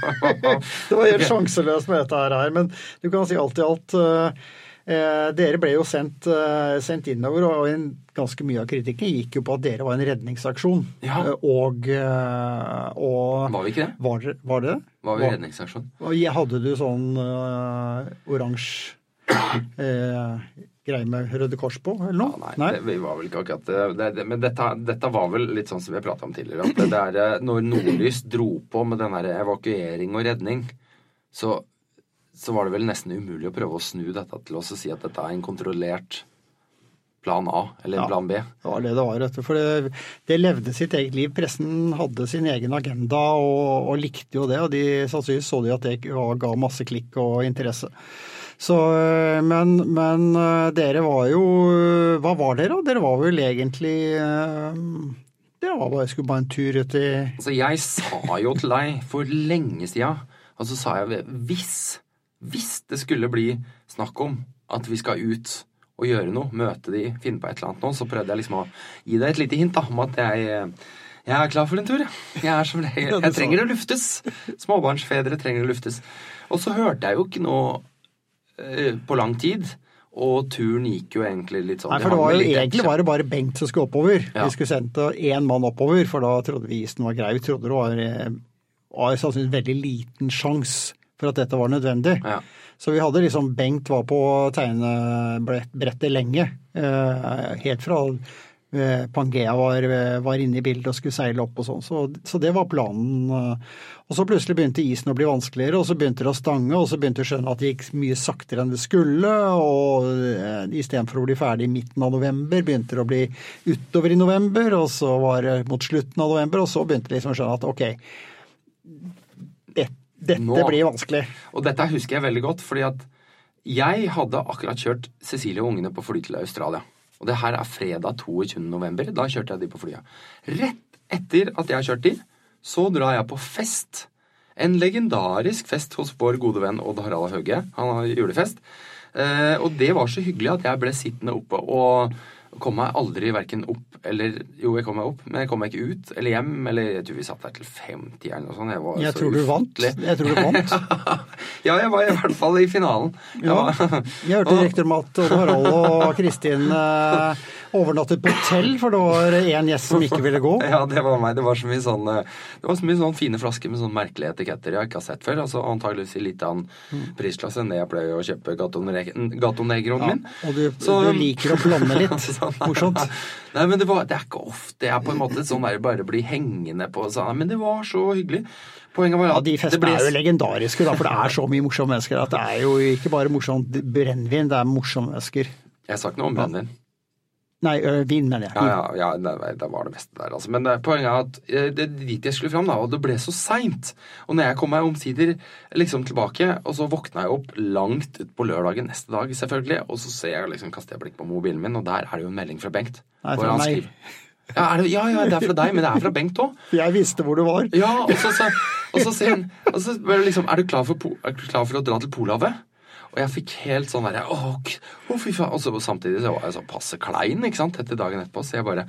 det var helt sjanseløst med dette her. Men du kan si alt i alt uh, dere ble jo sendt, eh, sendt, innover, og en, ganske mye av kritikken gikk jo på at dere var en redningsaksjon. Ja. Eh, og, og, Var vi ikke det? Var, var det? Var vi var, redningsaksjon? Hadde du sånn uh, oransje uh, greie med Røde Kors på, eller noe? Ja, nei, nei? Det, vi var vel ikke akkurat det, det, Men dette, dette, var vel litt sånn som vi prata om tidligere. At det der, når Nordlys dro på med den der evakuering og redning, så så var det vel nesten umulig å prøve å snu dette til og si at dette er en kontrollert plan A eller ja, plan B. Det var det det var. For det, det, levde sitt eget liv. Pressen hadde sin egen agenda og, og likte jo det. Og de sannsynligvis så de at det ga masse klikk og interesse. Så, men, men, dere var jo Hva var dere? da? Dere var vel egentlig Dere var bare, skulle bare en tur ut i Altså, jeg sa jo til deg for lenge sida, og så sa jeg hvis hvis det skulle bli snakk om at vi skal ut og gjøre noe, møte de, finne på et eller annet nå, så prøvde jeg liksom å gi deg et lite hint da, om at jeg, jeg er klar for en tur. Jeg, er som jeg, jeg trenger å luftes. Småbarnsfedre trenger å luftes. Og så hørte jeg jo ikke noe uh, på lang tid. Og turen gikk jo egentlig litt sånn Nei, for det var jo Egentlig var det bare Bengt som skulle oppover. Ja. Vi skulle sendt én mann oppover, for da trodde vi isen var grei. Vi trodde det var, eh, var sannsynligvis veldig liten sjanse for at dette var nødvendig. Ja. Så vi hadde liksom Bengt var på tegnebrettet lenge. Eh, helt fra eh, Pangea var, var inne i bildet og skulle seile opp og sånn. Så, så, det var planen. Og så plutselig begynte isen å bli vanskeligere, og så begynte det å stange, og så begynte vi å skjønne at det gikk mye saktere enn det skulle. Og eh, istedenfor å bli ferdig i midten av november, begynte det å bli utover i november, og så var det mot slutten av november, og så begynte vi liksom å skjønne at ok, dette nå, blir vanskelig. Og dette husker jeg veldig godt, fordi at Jeg hadde akkurat kjørt Cecilie og ungene på fly til Australia. Og det her er fredag 22. november. Da kjørte jeg de på flyet. Rett etter at jeg har kjørt de, så drar jeg på fest. En legendarisk fest hos vår gode venn Odd Harald Hauge. Han har julefest. Eh, og det var så hyggelig at jeg ble sittende oppe og kom meg aldri verken opp eller Jo, jeg kom meg opp, men jeg kom meg ikke ut eller hjem. Eller jeg tror vi satt der til 50 eller noe sånt. Jeg, var Jeg så tror du vant. Jeg tror du vant. ja, jeg var i hvert fall i finalen. Jeg Ja. Jeg hørte rykter om at Harald og Kristin eh, overnattet på hotell, for det var én gjest som ikke ville gå. Ja, det var meg. Det var så mye sånn Det var så mye sånn fine flasker med sånn merkelige etiketter jeg ikke har sett før. Altså antageligvis i litt annen prisklasse enn det jeg pleier å kjøpe Gato Negroen Ja, min. og du, Så- du liker å blande litt. Sånn, Morsomt. Nei, men det, var, det er ikke ofte jeg på en måte sånn der bare blir hengende på sånn, Men det var så hyggelig. Poenget var Ja, De festene ble- er jo legendariske, da, for det er så mye morsomme mennesker. at Det er jo ikke bare morsomt brennevin, det er morsomme mennesker. Jeg sa ikke noe om brennevin. Nei, ø, vin, mener jeg. Ja, ja, ja det, det var det meste der, altså. Men poenget er at det dit jeg skulle fram, da, og det ble så seint. Og når jeg kom meg omsider liksom tilbake, og så våkna jeg opp langt utpå lørdagen neste dag, selvfølgelig, og så ser jeg liksom, kaster jeg blikk på mobilen min, og der er det jo en melding fra Bengt. Nei, hvor han skriver- Ja, det, ja, ja, det er fra deg, men det er fra Bengt òg. Jeg visste hvor du var. Ja, og så, så, og så sier han og så liksom, er du, klar for, er du klar for å dra til Polhavet? Og jeg fikk helt sånn derre Å, fy faen. Og så samtidig så var jeg så passe klein ikke sant, etter dagen etterpå, så jeg bare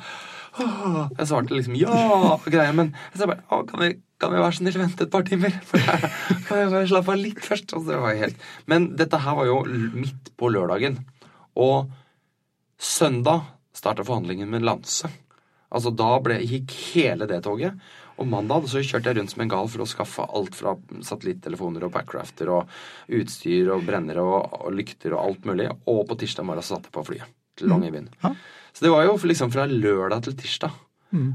«Åh», Jeg svarte liksom ja og greier, men så jeg bare Å, kan vi, kan vi være snill vente et par timer? For jeg, kan jeg bare slappe av litt først? Og så var jeg helt Men dette her var jo midt på lørdagen. Og søndag starta forhandlingen med Lanse. Altså Da ble, gikk hele det toget. Og mandag så kjørte jeg rundt som en gal for å skaffe alt fra satellittelefoner og backcrafter og utstyr og brennere og, og lykter og alt mulig. Og på tirsdag morgen så satte jeg på flyet til Longyearbyen. Mm. Så det var jo liksom fra lørdag til tirsdag.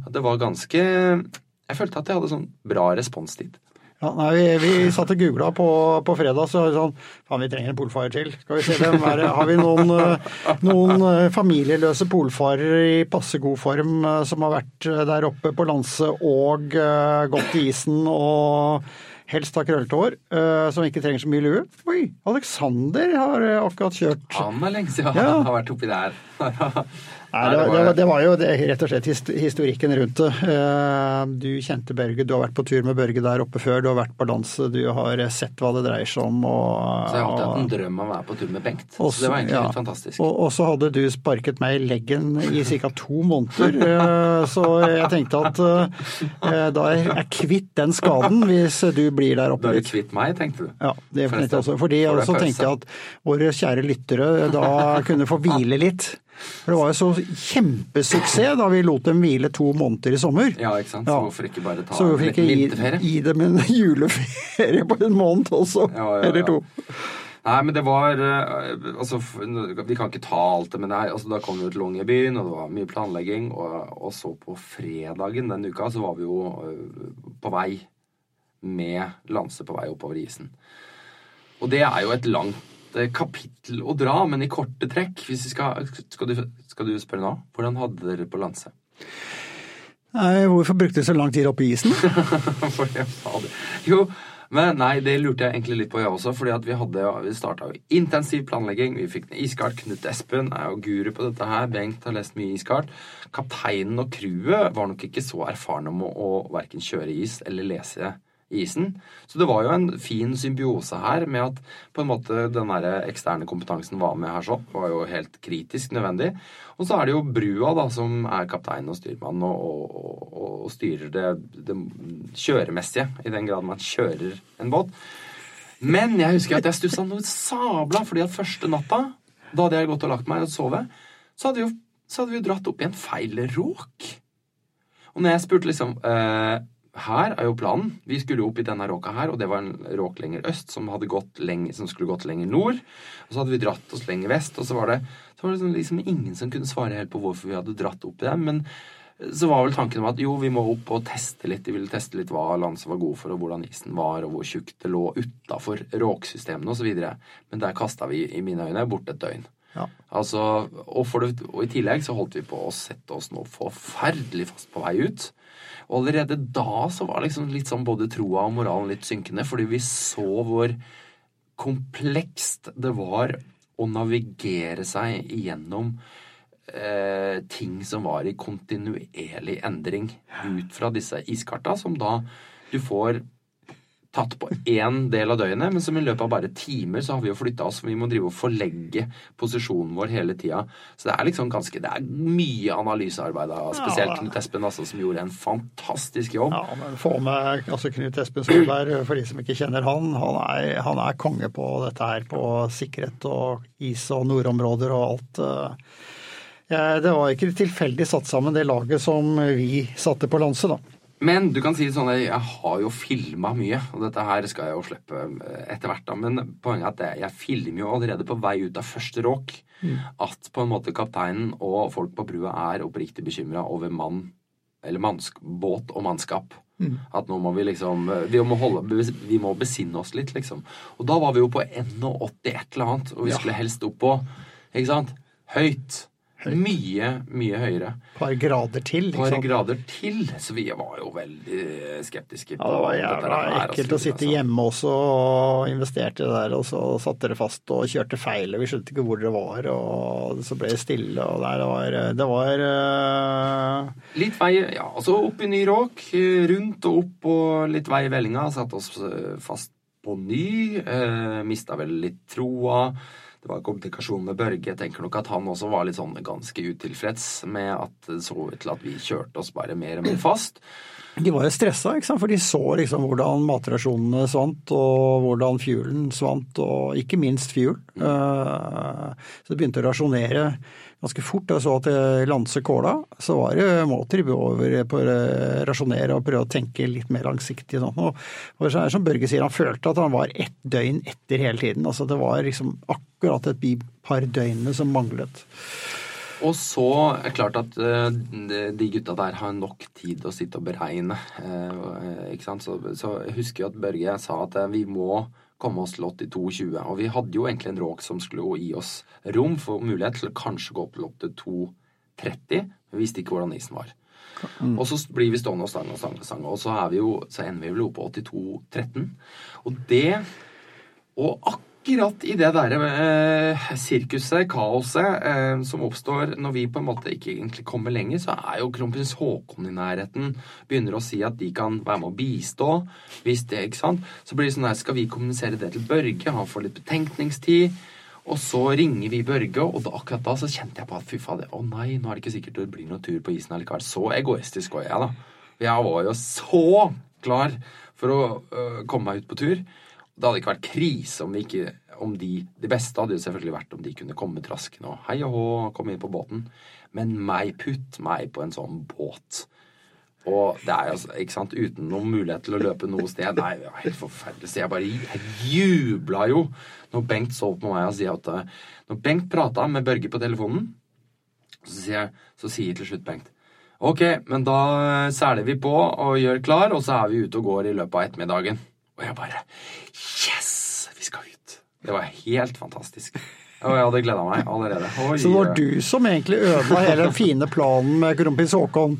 At det var ganske Jeg følte at jeg hadde sånn bra responstid. Ja, nei, vi, vi satt og googla på, på fredag, så var det sånn Faen, vi trenger en polfarer til. Skal vi se hvem er det? Har vi noen, eh, noen eh, familieløse polfarere i passe god form eh, som har vært der oppe på Lanse og uh, gått i isen og helst har krøllete hår, uh, som ikke trenger så mye lue? Oi, Alexander har akkurat kjørt. Han er lenge siden Ja. han har vært oppi der. Nei, det, var, det, var, jo det, rett og slett historikken rundt det. Eh, Du kjente Børge, du har vært på tur med Børge der oppe før, du har vært på Lanse, du har sett hva det dreier seg om. Og, Så jeg har alltid hatt en drøm om å være på tur med Bengt. Også, Så det var egentlig ja. helt fantastisk. Og, og så hadde du sparket meg i leggen i ca. to måneder, eh, så jeg tenkte at eh, da er jeg kvitt den skaden hvis du blir der oppe. Da er du kvitt meg, tenkte du. Ja, det tenkte jeg også. Fordi jeg også tenkte at våre kjære lyttere da kunne få hvile litt. For det var jo så kjempesuksess da vi lot dem hvile to måneder i sommer. Ja, ikke sant? Så hvorfor ikke bare ta Så hvorfor en ikke gi, vinterferie? gi dem en juleferie på en måned også? Ja, ja, ja. Eller to. Nei, men det var eh, Altså, vi kan ikke ta alt det, men det altså, da kom vi jo til Longyearbyen, og det var mye planlegging. Og, og så på fredagen den uka så var vi jo eh, på vei med Lanse på vei oppover isen. Og det er jo et langt kapittel å dra, men i korte trekk skal, skal, du, skal du spørre nå? Hvordan hadde dere på Lanse? Nei, hvorfor brukte du så lang tid oppe i isen? For jeg fader. Jo, men nei, det lurte jeg egentlig litt på, jeg også. fordi at vi hadde, vi starta intensiv planlegging. Vi fikk ned iskart. Knut Espen er jo guru på dette her. Bengt har lest mye iskart. Kapteinen og crewet var nok ikke så erfarne om å, å verken kjøre is eller lese isen. Så det var jo en fin symbiose her med at på en måte den der eksterne kompetansen var med her sånn. Var jo helt kritisk nødvendig. Og så er det jo brua da som er kaptein og styrmann og, og, og, og styrer det, det kjøremessige, i den grad man kjører en båt. Men jeg husker at jeg stussa noe sabla, fordi at første natta, da hadde jeg gått og lagt meg og sovet, så hadde jo, så hadde vi jo dratt opp i en feil råk. Og når jeg spurte liksom eh, Her er jo planen. Vi skulle jo opp i denne råka her, og det var en råk lenger øst som, hadde gått lenge, som skulle gått lenger nord. Og så hadde vi dratt oss lenger vest, og så var det, så var det sånn liksom ingen som kunne svare helt på hvorfor vi hadde dratt opp i dem. Men så var vel tanken om at jo, vi må opp og teste litt. De ville teste litt hva landet var god for, og hvordan isen var, og hvor tjukt det lå utafor råksystemene osv. Men der kasta vi i mine øyne bort et døgn. Ja. Altså, og, det, og i tillegg så holdt vi på å sette oss noe forferdelig fast på vei ut. Og allerede da så var liksom litt sånn både troa og moralen litt synkende, fordi vi så hvor komplekst det var å navigere seg igjennom eh, ting som var i kontinuerlig endring ut fra disse iskarta, som da du får tatt på én del av døgnet, men som i løpet av bare timer så har vi jo flytta oss. Vi må drive og forlegge posisjonen vår hele tida. Så det er liksom ganske Det er mye analysearbeid av spesielt Ja. Knut Espen, altså, som gjorde en fantastisk jobb. Ja, men få med altså Knut Espen Solberg, for de som ikke kjenner han. Han er, han er konge på dette her, på sikkerhet og is og nordområder og alt. eh. Ja, det var ikke tilfeldig satt sammen det laget som vi satte på lanse, da. Men du kan si sånn at jeg har jo filma mye, og dette her skal jeg jo slippe eh, etter hvert. da, Men poenget er at jeg- filmer jo allerede på vei ut av første råk at på en måte kapteinen og folk på brua er oppriktig bekymra over mann, eller mannsk, båt og mannskap. At nå må vi liksom vi må, holde, vi må besinne oss litt, liksom. Og da var vi jo på 81 et eller annet, og vi Ja. skulle helst opp på Ikke sant? Høyt. Mye, mye høyere. Par grader til. Et par grader til, så vi var jo veldig skeptiske. Ja, det var jævla ekkelt å sitte hjemme også og investerte der, og så satte dere fast og kjørte feil, og vi skjønte ikke hvor dere var, og så ble det stille, og der det var Det var uh... Litt vei, ja, altså opp i ny råk, eh, rundt og opp og litt vei i vellinga. Satte oss eh, fast på ny. Uh, Mista vel litt troa. Det var komplikasjoner med Børge. Jeg tenker nok at han også var litt sånn ganske utilfreds med at det så ut til at vi kjørte oss bare mer og mer fast. De var jo stressa, ikke sant? for de så liksom hvordan matrasjonene svant, og hvordan fuelen svant, og ikke minst fuel. Eh, Så de begynte å rasjonere ganske fort. Jeg så at Lanse Kåla, så var det måter over på å rasjonere og prøve å tenke litt mer langsiktig. Sånn. Og og så er som Børge sier, han følte at han var ett døgn etter hele tiden. Altså Det var liksom akkurat et par døgnene som manglet. Og så er det klart at eh, de gutta der har nok tid å sitte og beregne. eh, ikke sant? Så, så husker jo at Børge sa at eh, vi må komme oss til 82,20. Og vi hadde jo egentlig en råk som skulle gi oss rom for mulighet til å kanskje gå opp til 82,30. Vi visste ikke hvordan isen var. Og så blir vi stående og stange og stange, og stange, og så, er vi jo, så ender vi vel oppe på 82,13. Og det og akkurat i det derre eh, sirkuset, kaoset, eh, som oppstår når vi på en måte ikke egentlig kommer lenger, så er jo kronprins Haakon i nærheten. Begynner å si at de kan være med å bistå. Hvis det, ikke sant. Så blir det sånn her, skal vi kommunisere det til Børge? Han får litt betenkningstid. Og så ringer vi Børge, og da, akkurat da så kjente jeg på at fy fader, å nei, nå er det ikke sikkert det blir noen tur på isen allikevel. Så egoistisk var jeg, da. Jeg var jo så klar for å øh, komme meg ut på tur. Det hadde ikke vært krise om ikke om de, Det beste hadde jo selvfølgelig vært om de kunne komme traskende og hei og hå, komme inn på båten. Men meg, putt meg på en sånn båt. Og det er jo, altså, ikke sant, uten noen mulighet til å løpe noe sted. Nei, det var helt forferdelig. Så jeg bare jeg jubla jo når Bengt så på meg og sier at øh, Når Bengt prata med Børge på telefonen, så sier, jeg, så sier til slutt Bengt Ok, men da seler vi på og gjør klar, og så er vi ute og går i løpet av ettermiddagen. Og jeg bare Yes! Vi skal ut! Det var helt fantastisk. Og jeg hadde gleda meg allerede. Oi, Så det var du som egentlig ødela hele den fine planen med kronprins Haakon.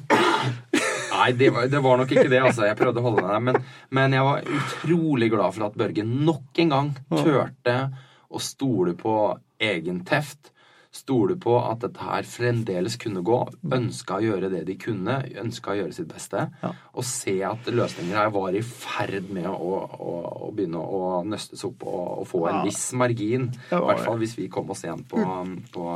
Nei, det var, det var nok ikke det. altså. Jeg prøvde å holde meg. Men, men jeg var utrolig glad for at Børge nok en gang turte å stole på egen teft. Stole på at dette her fremdeles kunne gå. Ønska å gjøre det de kunne. Ønska å gjøre sitt beste. Ja. Og se at løsninger her var i ferd med å, å, å begynne å nøstes opp og, og få en Ja. viss margin. I hvert fall hvis vi kom oss igjen på, på,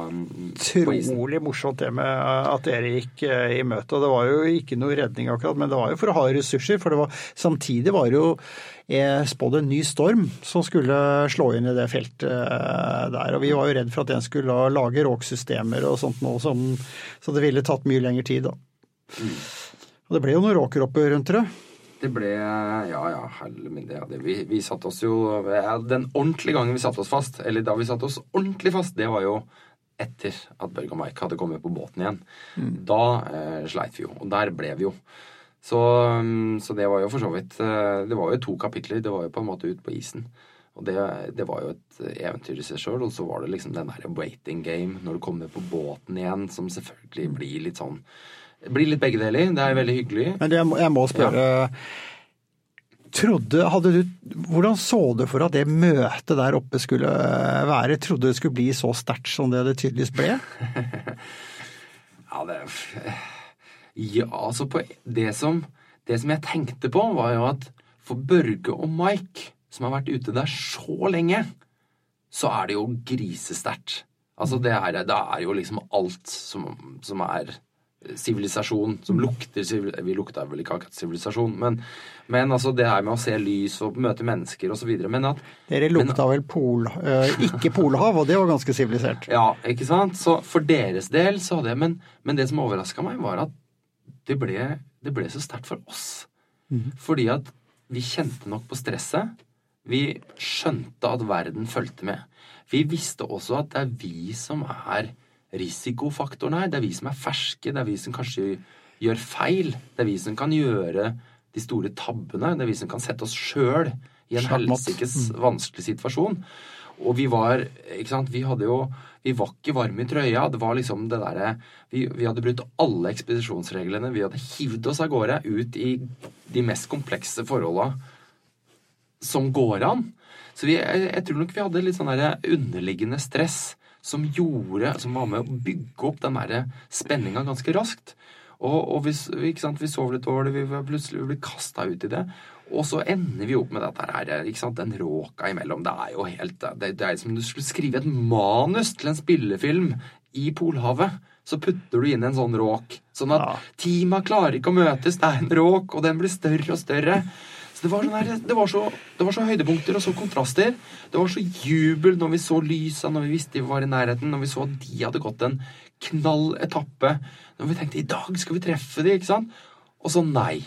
på isen. Utrolig morsomt det med at dere gikk eh, i møte. Og det var jo ikke noe redning akkurat, men det var jo for å ha ressurser. For det var, samtidig var det jo spådd en ny storm som skulle slå inn i det feltet eh, der. Og vi var jo redd for at den skulle lage råksystemer og sånt nå, som Så det ville tatt mye lengre tid, da. Og det ble jo noen råkeropper rundt dere. Det ble Ja, ja, helle min det. det vi, vi satte oss jo Den ordentlige gangen vi satte oss fast, eller da vi satte oss ordentlig fast, det var jo etter at Børge og Mike hadde kommet på båten igjen. Da eh, sleit vi jo, og der ble vi jo. Så, mm, så det var jo for så vidt eh, Det var jo to kapitler. Det var jo på en måte ut på isen. Og det, det var jo et eventyr i seg sjøl. Og så var det liksom den derre waiting game når du kommer på båten igjen, som selvfølgelig blir litt sånn det blir litt begge deler. Det er veldig hyggelig. Men jeg må, jeg må spørre Trodde, hadde du, hvordan så du for at det møtet der oppe skulle være? Trodde det skulle bli så sterkt som det det tydeligvis ble? ja, det Ja, altså på det som, det som jeg tenkte på, var jo at for Børge og Mike, som har vært ute der så lenge, så er det jo grisesterkt. Altså det er, det er jo liksom alt som, som er sivilisasjon som lukter Vi lukta vel ikke akkurat sivilisasjon, men, men, altså det her med å se lys og møte mennesker osv. Men at Dere lukta men, vel pol, øh, ikke polhav, og det var ganske sivilisert? Ja, ikke sant. Så for deres del så hadde jeg Men, men det som overraska meg, var at det ble, det ble så sterkt for oss. Mm. Fordi at vi kjente nok på stresset. Vi skjønte at verden fulgte med. Vi visste også at det er vi som er risikofaktoren her. Det er vi som er ferske, det er vi som kanskje gjør feil. Det er vi som kan gjøre de store tabbene. Det er vi som kan sette oss sjøl i en helsikes mm. vanskelig situasjon. Og vi var ikke sant, Vi hadde jo Vi var ikke varme i trøya. Det var liksom det derre vi, vi, hadde brutt alle ekspedisjonsreglene. Vi hadde hivd oss av gårde ut i de mest komplekse forholda som går an. Så vi, jeg, jeg, tror nok vi hadde litt sånn underliggende stress som gjorde, som var med å bygge opp den der spenninga ganske raskt. Og, og vi, vi, sov litt over det, vi plutselig ble kasta ut i det. Og så ender vi opp med dette her, ikke sant? den råka imellom. Det er jo helt det, det er som om du skulle skrive et manus til en spillefilm i Polhavet. Så putter du inn en sånn råk. Sånn at ja. teama klarer ikke å møtes. Det er en råk, og den blir større og større. Så det var, sånn her, det, var så, det var, så, høydepunkter og så kontraster. Det var så jubel når vi så lysa, når vi visste vi var i nærheten, når vi så at de hadde gått en knall etappe. Når vi tenkte i dag skal vi treffe de, ikke sant? Og så nei.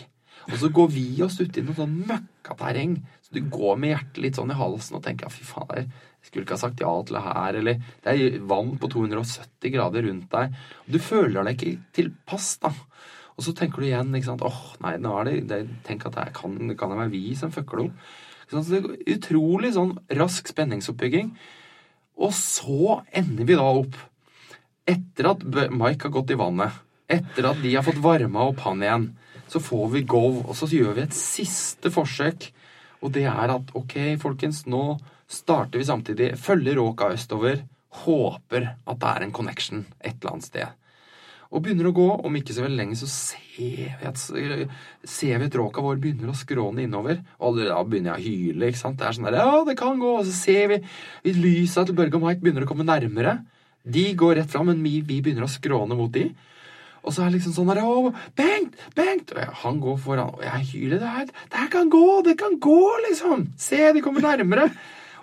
Og så går vi oss uti noe sånn møkkaterreng. Så du går med hjertet litt sånn i halsen og tenker ja, fy faen, jeg skulle ikke ha sagt ja til det her, eller Det er vann på 270 grader rundt deg. Og du føler deg ikke tilpass, da. Og så tenker du igjen ikke sant, åh, nei, nå er det, det Tenk at det kan, kan det være vi som fucker det opp. Så det er utrolig sånn rask spenningsoppbygging. Og så ender vi da opp, etter at Mike har gått i vannet, etter at de har fått varma opp han igjen, så får vi go, og så gjør vi et siste forsøk. Og det er at ok, folkens, nå starter vi samtidig, følger råka østover, håper at det er en connection et eller annet sted. Og begynner å gå, om ikke så veldig lenge, så ser vi at, ser vi at råka vår begynner å skråne innover. Og da begynner jeg å hyle. ikke sant? Det er sånn der, ja, det kan gå. Og så ser vi vi lysa til Børge og Mike begynner å komme nærmere. De går rett fram, men vi, vi begynner å skråne mot de. Og så er det liksom sånn der, å, Bengt! Bengt! Og jeg, han går foran, og jeg hyler. Det her, det her kan gå! Det kan gå, liksom! Se, de kommer nærmere!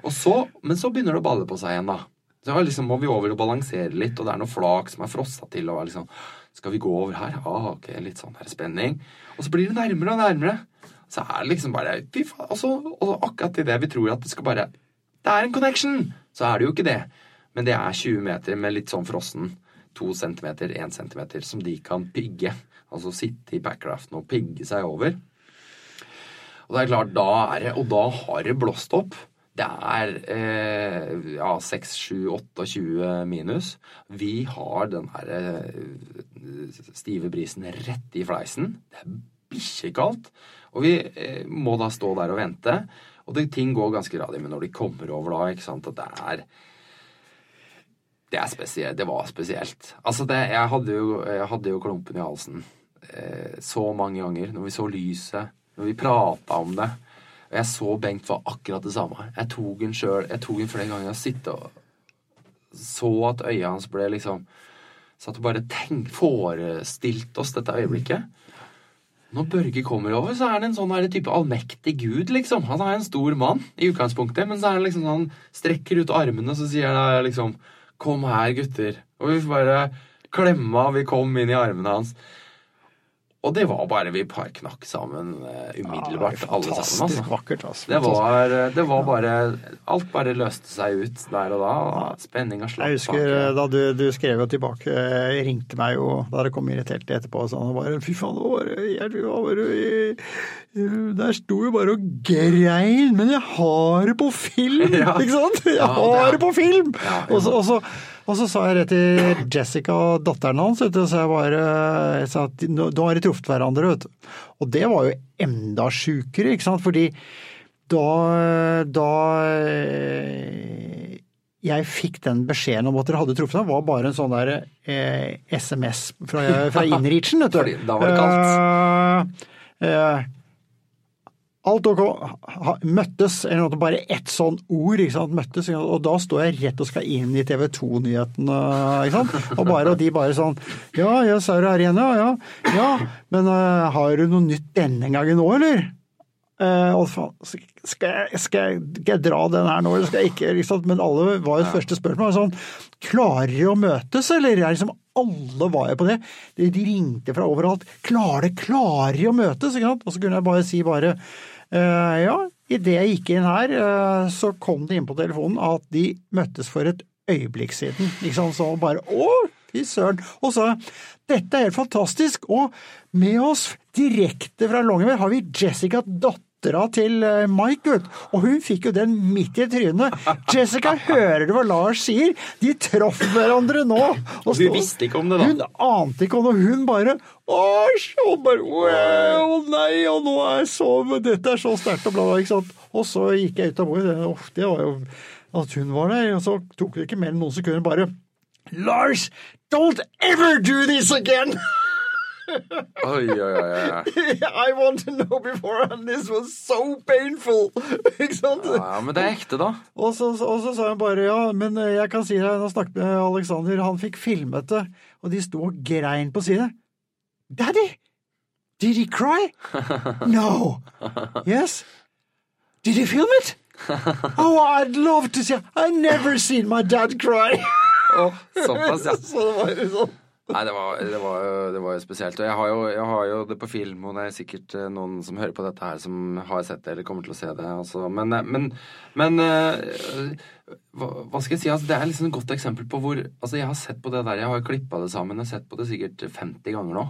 Og så, Men så begynner det å balle på seg igjen, da. Så liksom må vi over og balansere litt, og det er noe flak som er frossa til. og liksom, Skal vi gå over her? Ja, ok, litt sånn her spenning. Og så blir det nærmere og nærmere. Så er det liksom bare fy faen, og, så, og akkurat idet vi tror at det skal bare Det er en connection! Så er det jo ikke det. Men det er 20 meter med litt sånn frossen. 2 centimeter, én centimeter, som de kan pigge. Altså sitte i backraften og pigge seg over. Og det er klart, da er det, og da har det blåst opp. Det er eh, ja, 6, 7, 28 minus. Vi har den her eh, stive brisen rett i fleisen. Det er bikkjekaldt. Og vi eh, må da stå der og vente. Og det, ting går ganske radig, men når de kommer over da, ikke sant, at det er det spesielt. Det var spesielt. Altså, det, jeg, hadde jo, jeg hadde jo klumpen i halsen eh, så mange ganger. Når vi så lyset, når vi prata om det. Og jeg så Bengt var akkurat det samme. Jeg tok den sjøl. Jeg tok den flere ganger Jeg sitte og så at øya hans ble liksom Satt og bare tenk, forestilte oss dette øyeblikket. Når Børge kommer over, så er han en sånn her type allmektig gud, liksom. Han er en stor mann i utgangspunktet, men så er han liksom sånn strekker ut armene, og så sier han liksom Kom her, gutter. Og vi bare klemma. Vi kom inn i armene hans. Og det var bare Vi par knakk sammen uh, umiddelbart, ja, alle sammen. Altså. Vakkert, altså. Det var, det var, bare Alt bare løste seg ut der og da. Spenninga slapp Jeg husker bak. da du, du, skrev jo tilbake, jeg ringte meg jo da det kom irritert etterpå og sånn. Bare, Fy faen, det var, jeg, var, jeg, Der sto jo bare og grein, men jeg har det på film! Ja. Ikke sant? Jeg har det på film! Ja, og så Og så sa jeg rett til Jessica, og datteren hans, vet du, så jeg bare jeg sa at nå har de truffet hverandre, vet du. Og det var jo enda sjukere, ikke sant, fordi da, da eh, jeg fikk den beskjeden om at dere hadde truffet ham, var bare en sånn der eh, SMS fra, fra Inreachen, vet du. Fordi da var det kaldt. Eh, eh, alt ok, møttes, eller noe, bare ett sånn ord, sant, møttes, og da står jeg rett og skal inn i TV 2-nyhetene, og, bare, og de bare sånn, ja, ja, er du her igjen, ja, ja, ja, men uh, har du noe nytt denne gangen nå, eller? Uh, og faen, skal, jeg, skal, jeg, skal jeg dra den her nå, eller skal jeg ikke? Liksom. Men alle var jo første spørsmål sånn Klarer de å møtes, eller? Er liksom alle var jo på det. De, ringte fra overalt. Klarer, klarer de å møtes? Ikke sant? Og så kunne jeg bare si bare uh, ja, idet jeg gikk inn her, uh, så kom det inn på telefonen at de møttes for et øyeblikk siden. Ikke sant? Så bare å, fy søren. Og så dette er helt fantastisk. Og med oss direkte fra Longyearbyen har vi Jessica Datter dattera til eh, Mike, ut, og hun fikk jo den midt i trynet. Jessica, hører du hva Lars sier? De traff hverandre nå! Og hun visste ikke om det, da? Hun ante ikke om det, hun bare Æsj! Og bare Å nei, og nå er jeg så Dette er så sterkt, og bla, bla, ikke sant. Og så gikk jeg ut av bordet. Det var jo at hun var der, og så tok det ikke mer enn noen sekunder, bare Lars, don't ever do this again! Oi, oi, oi. I want to know beforehand. This was so painful! Ikke sant? Ja, men det er ekte, da. Og så, og så sa hun bare ja, men eh, jeg kan si deg, nå snakket med Alexander, han fikk filmet det, og de sto og grein på side. Daddy! Did he cry? No. Yes? Did he film it? Oh, I'd love to see I've never seen my dad cry! Oh, såpass, ja. Så det var jo sånn. Nei, det var, det, var jo, det var jo spesielt. Og jeg har jo, jeg har jo det på film, og det er sikkert eh, noen som hører på dette her, som har sett det eller kommer til å se det. Altså. Men, eh, men, men uh, hva, hva, skal jeg si? Altså, det er liksom et godt eksempel på hvor Altså, jeg har sett på det der, jeg har klippa det sammen, jeg har sett på det sikkert 50 ganger nå.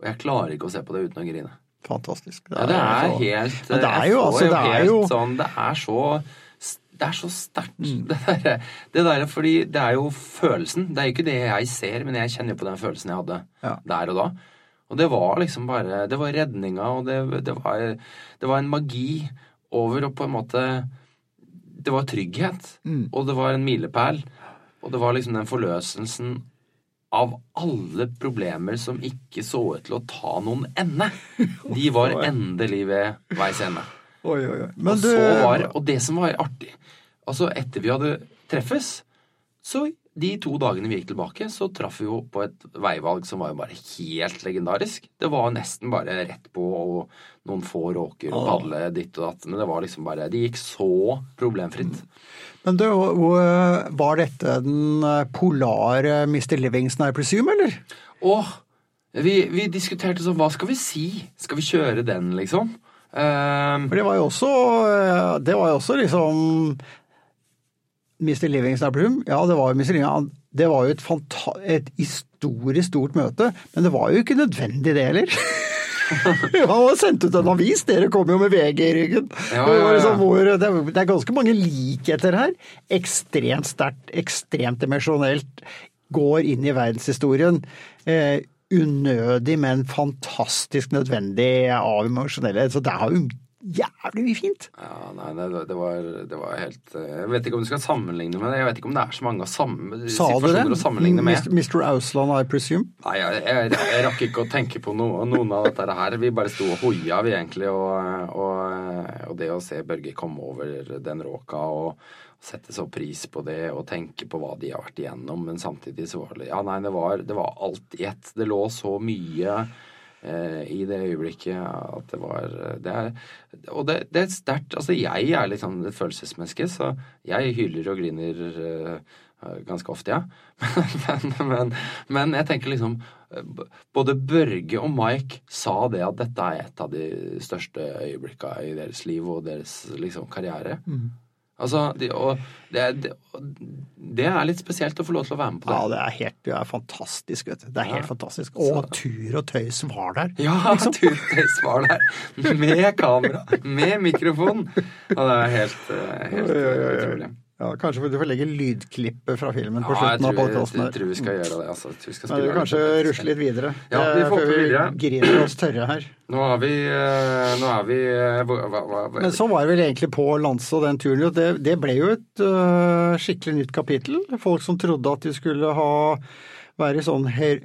Og jeg klarer ikke å se på det uten å grine. Fantastisk. Det er, ja, det er så... helt det er jo, altså, sånn Det er så det er så sterkt. Mm. Det, der, det der, fordi det er jo følelsen. Det er jo ikke det jeg ser, men jeg kjenner jo på den følelsen jeg hadde ja. der og da. Og det var liksom bare Det var redninga, og det, det, var, det var en magi over å på en måte Det var trygghet, mm. og det var en milepæl. Og det var liksom den forløselsen av alle problemer som ikke så ut til å ta noen ende. De var endelig ved veis ende. Oi, oi, oi. Og, du... var, og, det som var artig Altså, etter vi hadde treffes, så de to dagene vi gikk tilbake, så traff vi jo på et veivalg som var jo bare helt legendarisk. Det var nesten bare rett på og noen få råker og padle ditt og datt. Men det var liksom bare Det gikk så problemfritt. Men du, var dette den polare Mr. Livingston, I presume, eller? Åh, vi, vi diskuterte sånn Hva skal vi si? Skal vi kjøre den, liksom? Um, For det var jo også eh, Det var jo også liksom Mr. Livingston Bloom, ja, det var jo Mr. Livingston, det var jo et, et, historisk stort møte, men det var jo ikke nødvendig det heller. Han har sendt ut en avis, dere kom jo med VG i ryggen. Ja, ja, ja. Liksom det, er, ganske mange likheter her. Ekstremt sterkt, ekstremt emosjonelt. Går inn i verdenshistorien. Eh, unødig, men fantastisk nødvendig av emosjonelle. Så det har jo jævlig fint. Ja, nei, det, det, var, det, var, helt eh, Jeg vet ikke om du skal sammenligne med det. Jeg vet ikke om det er så mange samme, Sa du det? å sammenligne med. Mr. Ausland, I presume? Nei, jeg, jeg, jeg, rakk ikke å tenke på noe, noen av dette her. Vi bare sto og hoia, vi egentlig. Og, og, og det å se Børge komme over den råka og sette så pris på det og tenke på hva de har vært igjennom, men samtidig så var det Ja, nei, det var, det var alt i ett. Det lå så mye i det øyeblikket at det var det er, Og det, det er sterkt. Altså, jeg er liksom et følelsesmenneske, så jeg hyler og griner eh, ganske ofte, ja. men, men, men, jeg tenker liksom Både Børge og Mike sa det at dette er et av de største øyeblikka i deres liv og deres liksom, karriere. Mm. Altså, det, det, det, er litt spesielt å få lov til å være med på det. Ja, det er helt det er fantastisk, vet du. Det er helt fantastisk. Og tur og tøys var der. Ja, liksom. tur og tøys var der. Med kamera, med mikrofon. Og det er helt, eh, helt utrolig. Ja, Kanskje du får legge lydklippet fra filmen på slutten av podkasten jeg tror vi skal gjøre det. Altså. Jeg tror vi kanskje rusle litt videre. Ja, vi Eh, får før vi videre. griner oss tørre her. Nå er vi, eh, nå er vi eh, hva, hva, hva, Men så var det vel egentlig på Lanse og den turen. Det, det ble jo et uh, skikkelig nytt kapittel. Folk som trodde at de skulle ha være sånn her,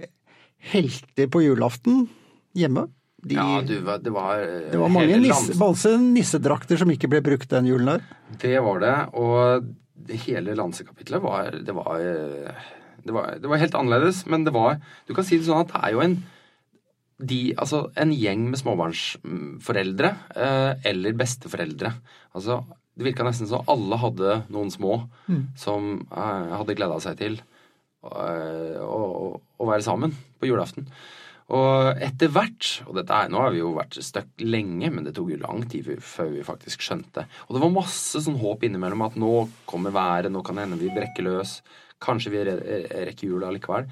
helter på julaften hjemme. De, Ja, du, det var det var mange nisse, nissedrakter som ikke ble brukt den julen der. Det var det, og det hele lansekapitlet var det var, det var Det var helt annerledes, men det var Du kan si det sånn at det er jo en de, altså en gjeng med småbarnsforeldre eh, eller besteforeldre. Altså, det virka nesten som alle hadde noen små som eh, hadde gleda seg til eh, å, å, å være sammen på julaften. Og etter hvert, og dette er, nå har vi jo vært stuck lenge, men det tok jo lang tid før vi faktisk skjønte. Og det var masse sånn håp innimellom at nå kommer været, nå kan det hende vi brekker løs. Kanskje vi re- rekker jula likevel.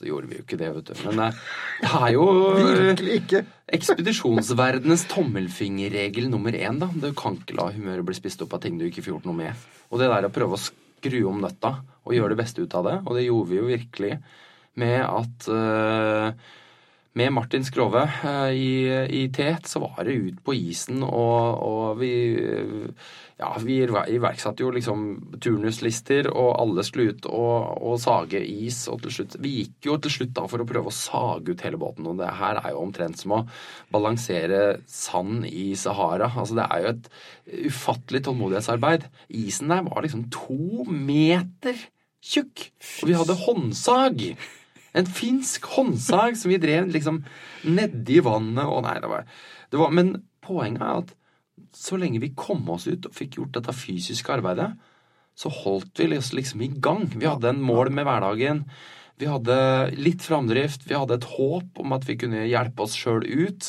Så gjorde vi jo ikke det, vet du. Men eh, det er jo Virkelig ikke. ekspedisjonsverdenens tommelfingerregel nummer én, da. Du kan ikke la humøret bli spist opp av ting du ikke får gjort noe med. Og det der å prøve å skru om nøtta og gjøre det beste ut av det, og det gjorde vi jo virkelig med at eh, med Martin Skrove eh, i, i tet, så var det ut på isen, og, og vi Ja, vi iverksatte jo liksom turnuslister, og alle skulle ut og, og sage is, og til slutt Vi gikk jo til slutt da for å prøve å sage ut hele båten, og det her er jo omtrent som å balansere sand i Sahara. Altså, det er jo et ufattelig tålmodighetsarbeid. Isen der var liksom to meter tjukk, og vi hadde håndsag. En finsk håndsag som vi drev liksom nedi vannet og Nei, det var, det var Men poenget er at så lenge vi kom oss ut og fikk gjort dette fysiske arbeidet, så holdt vi oss liksom i gang. Vi hadde en mål med hverdagen. Vi hadde litt framdrift. Vi hadde et håp om at vi kunne hjelpe oss sjøl ut.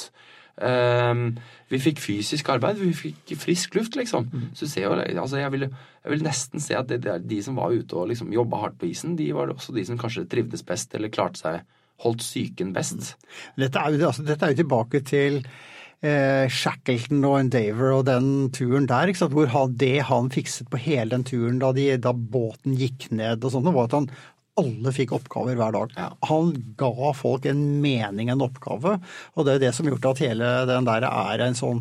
Ehm, vi fikk fysisk arbeid, vi fikk frisk luft, liksom. Så du ser jo, altså jeg, vil, jeg vil nesten se at det, det de som var ute og liksom jobba hardt på isen, de var også de som kanskje trivdes best eller klarte seg Holdt psyken best. Dette er jo, altså, dette er jo tilbake til eh, Shackleton og Endaver og den turen der, hvor han, det han fikset på hele den turen da, de, da båten gikk ned og sånn, var at han alle fikk oppgaver hver dag. Ja. Han ga folk en mening, en oppgave, og det er det som gjort at hele den der er en sånn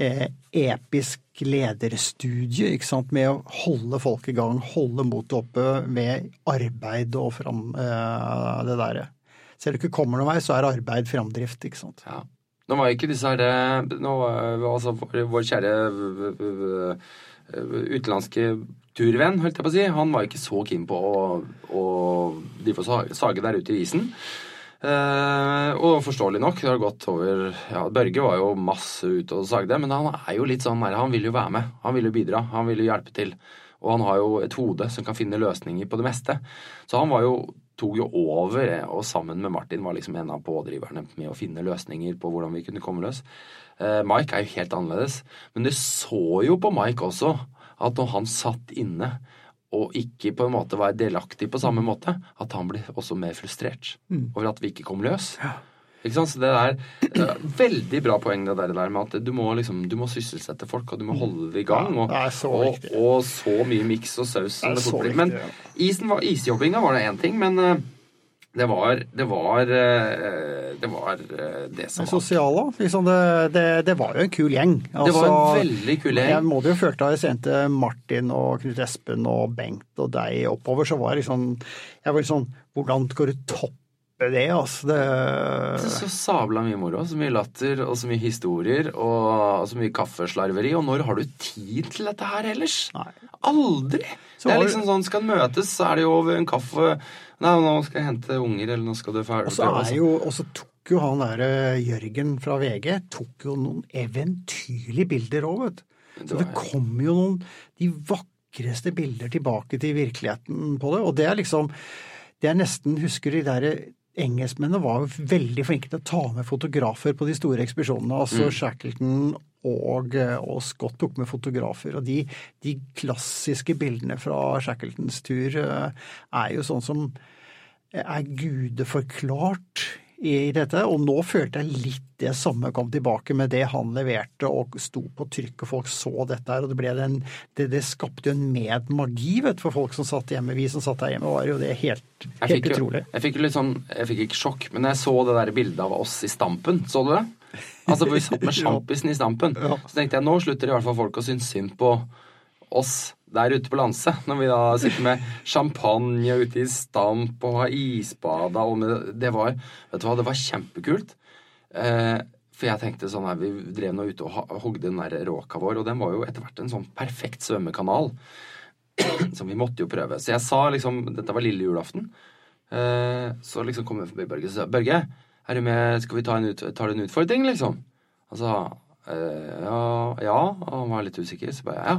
eh, episk lederstudie, ikke sant, med å holde folk i gang, holde motet oppe med arbeid og fram eh, det derre. Selv om det ikke kommer noen vei, så er arbeid framdrift, ikke sant. Ja. Nå var ikke disse her eh, nå, var- altså, vår, kjære øh, utenlandske turvenn, holdt jeg på å si, han var ikke så keen på å, å de får sage der ute i isen. Eh, og forståelig nok, det har gått over ja, Børge var jo masse ute og sagde, men han er jo litt sånn han vil jo være med. Han vil jo bidra, han vil jo hjelpe til. Og han har jo et hode som kan finne løsninger på det meste. Så han var jo, tok jo over, eh, og sammen med Martin var liksom en av pådriverne med å finne løsninger på hvordan vi kunne komme løs. Eh, Mike er jo helt annerledes, men du så jo på Mike også at når han satt inne og ikke på en måte var delaktig på samme måte, at han ble også mer frustrert over at vi ikke kom løs. Ikke sant? Så det er veldig bra poeng det der med at du må liksom, du må sysselsette folk, og du må holde det i gang. Ja, Og, er så og, og så mye miks og saus som Det. Men ja. isen var, isjobbinga var det én ting, men eh, det var det var, eh, det, var eh, det som Det var sosiale, liksom det, det, det var jo en kul gjeng. Det var en Altså, veldig kul gjeng. Jeg må jo føle da jeg sendte Martin og Knut Espen og Bengt og deg oppover, så var jeg liksom Jeg var liksom Hvordan skal du toppe det, altså? Det, Så sabla mye moro. Så mye latter og så mye historier og så mye kaffeslarveri. Og når har du tid til dette her ellers? Nei. Aldri! Så det er liksom sånn, Skal en møtes, så er det jo over en kaffe Nei, nå skal jeg hente unger, eller nå skal du ferdig Og så er jo, tok jo han derre Jørgen fra VG tok jo noen eventyrlige bilder òg, vet du. Så det kom jo noen de vakreste bilder tilbake til virkeligheten på det. Og det er liksom Det er nesten Husker de derre Engelskmennene var jo veldig flinke til å ta med fotografer på de store ekspedisjonene. Altså Shackleton og, og Scott tok med fotografer. Og de, de klassiske bildene fra Shackletons tur eh, er jo sånn som er gudeforklart i dette, og nå følte jeg litt det samme kom tilbake med det han leverte og sto på trykk, og folk så dette her, og det, ble en, det, det skapte jo en medmagi vet, for folk som satt hjemme. Vi som satt der hjemme, var jo det helt, helt jeg utrolig. Jeg fikk sånn, jeg fikk ikke sjokk, men jeg så det der bildet av oss i Stampen, så du det? Altså, for vi satt med sjampisen i Stampen. Så tenkte jeg, nå slutter i hvert fall folk å synes synd på oss der ute på Landset, når vi da sitter med champagne ute i stamp og har isbada og med, Det var vet du hva, det var kjempekult. Eh, for jeg tenkte sånn her, Vi drev nå ute og hogde den der råka vår, og den var jo etter hvert en sånn perfekt svømmekanal. Som vi måtte jo prøve. Så jeg sa liksom Dette var lille julaften. Eh, så liksom kom jeg forbi Børge og sa Børge, er du med, skal vi ta en, ut, tar en utfordring, liksom? Han sa eh, ja, ja. Og han var litt usikker. Så bare ja,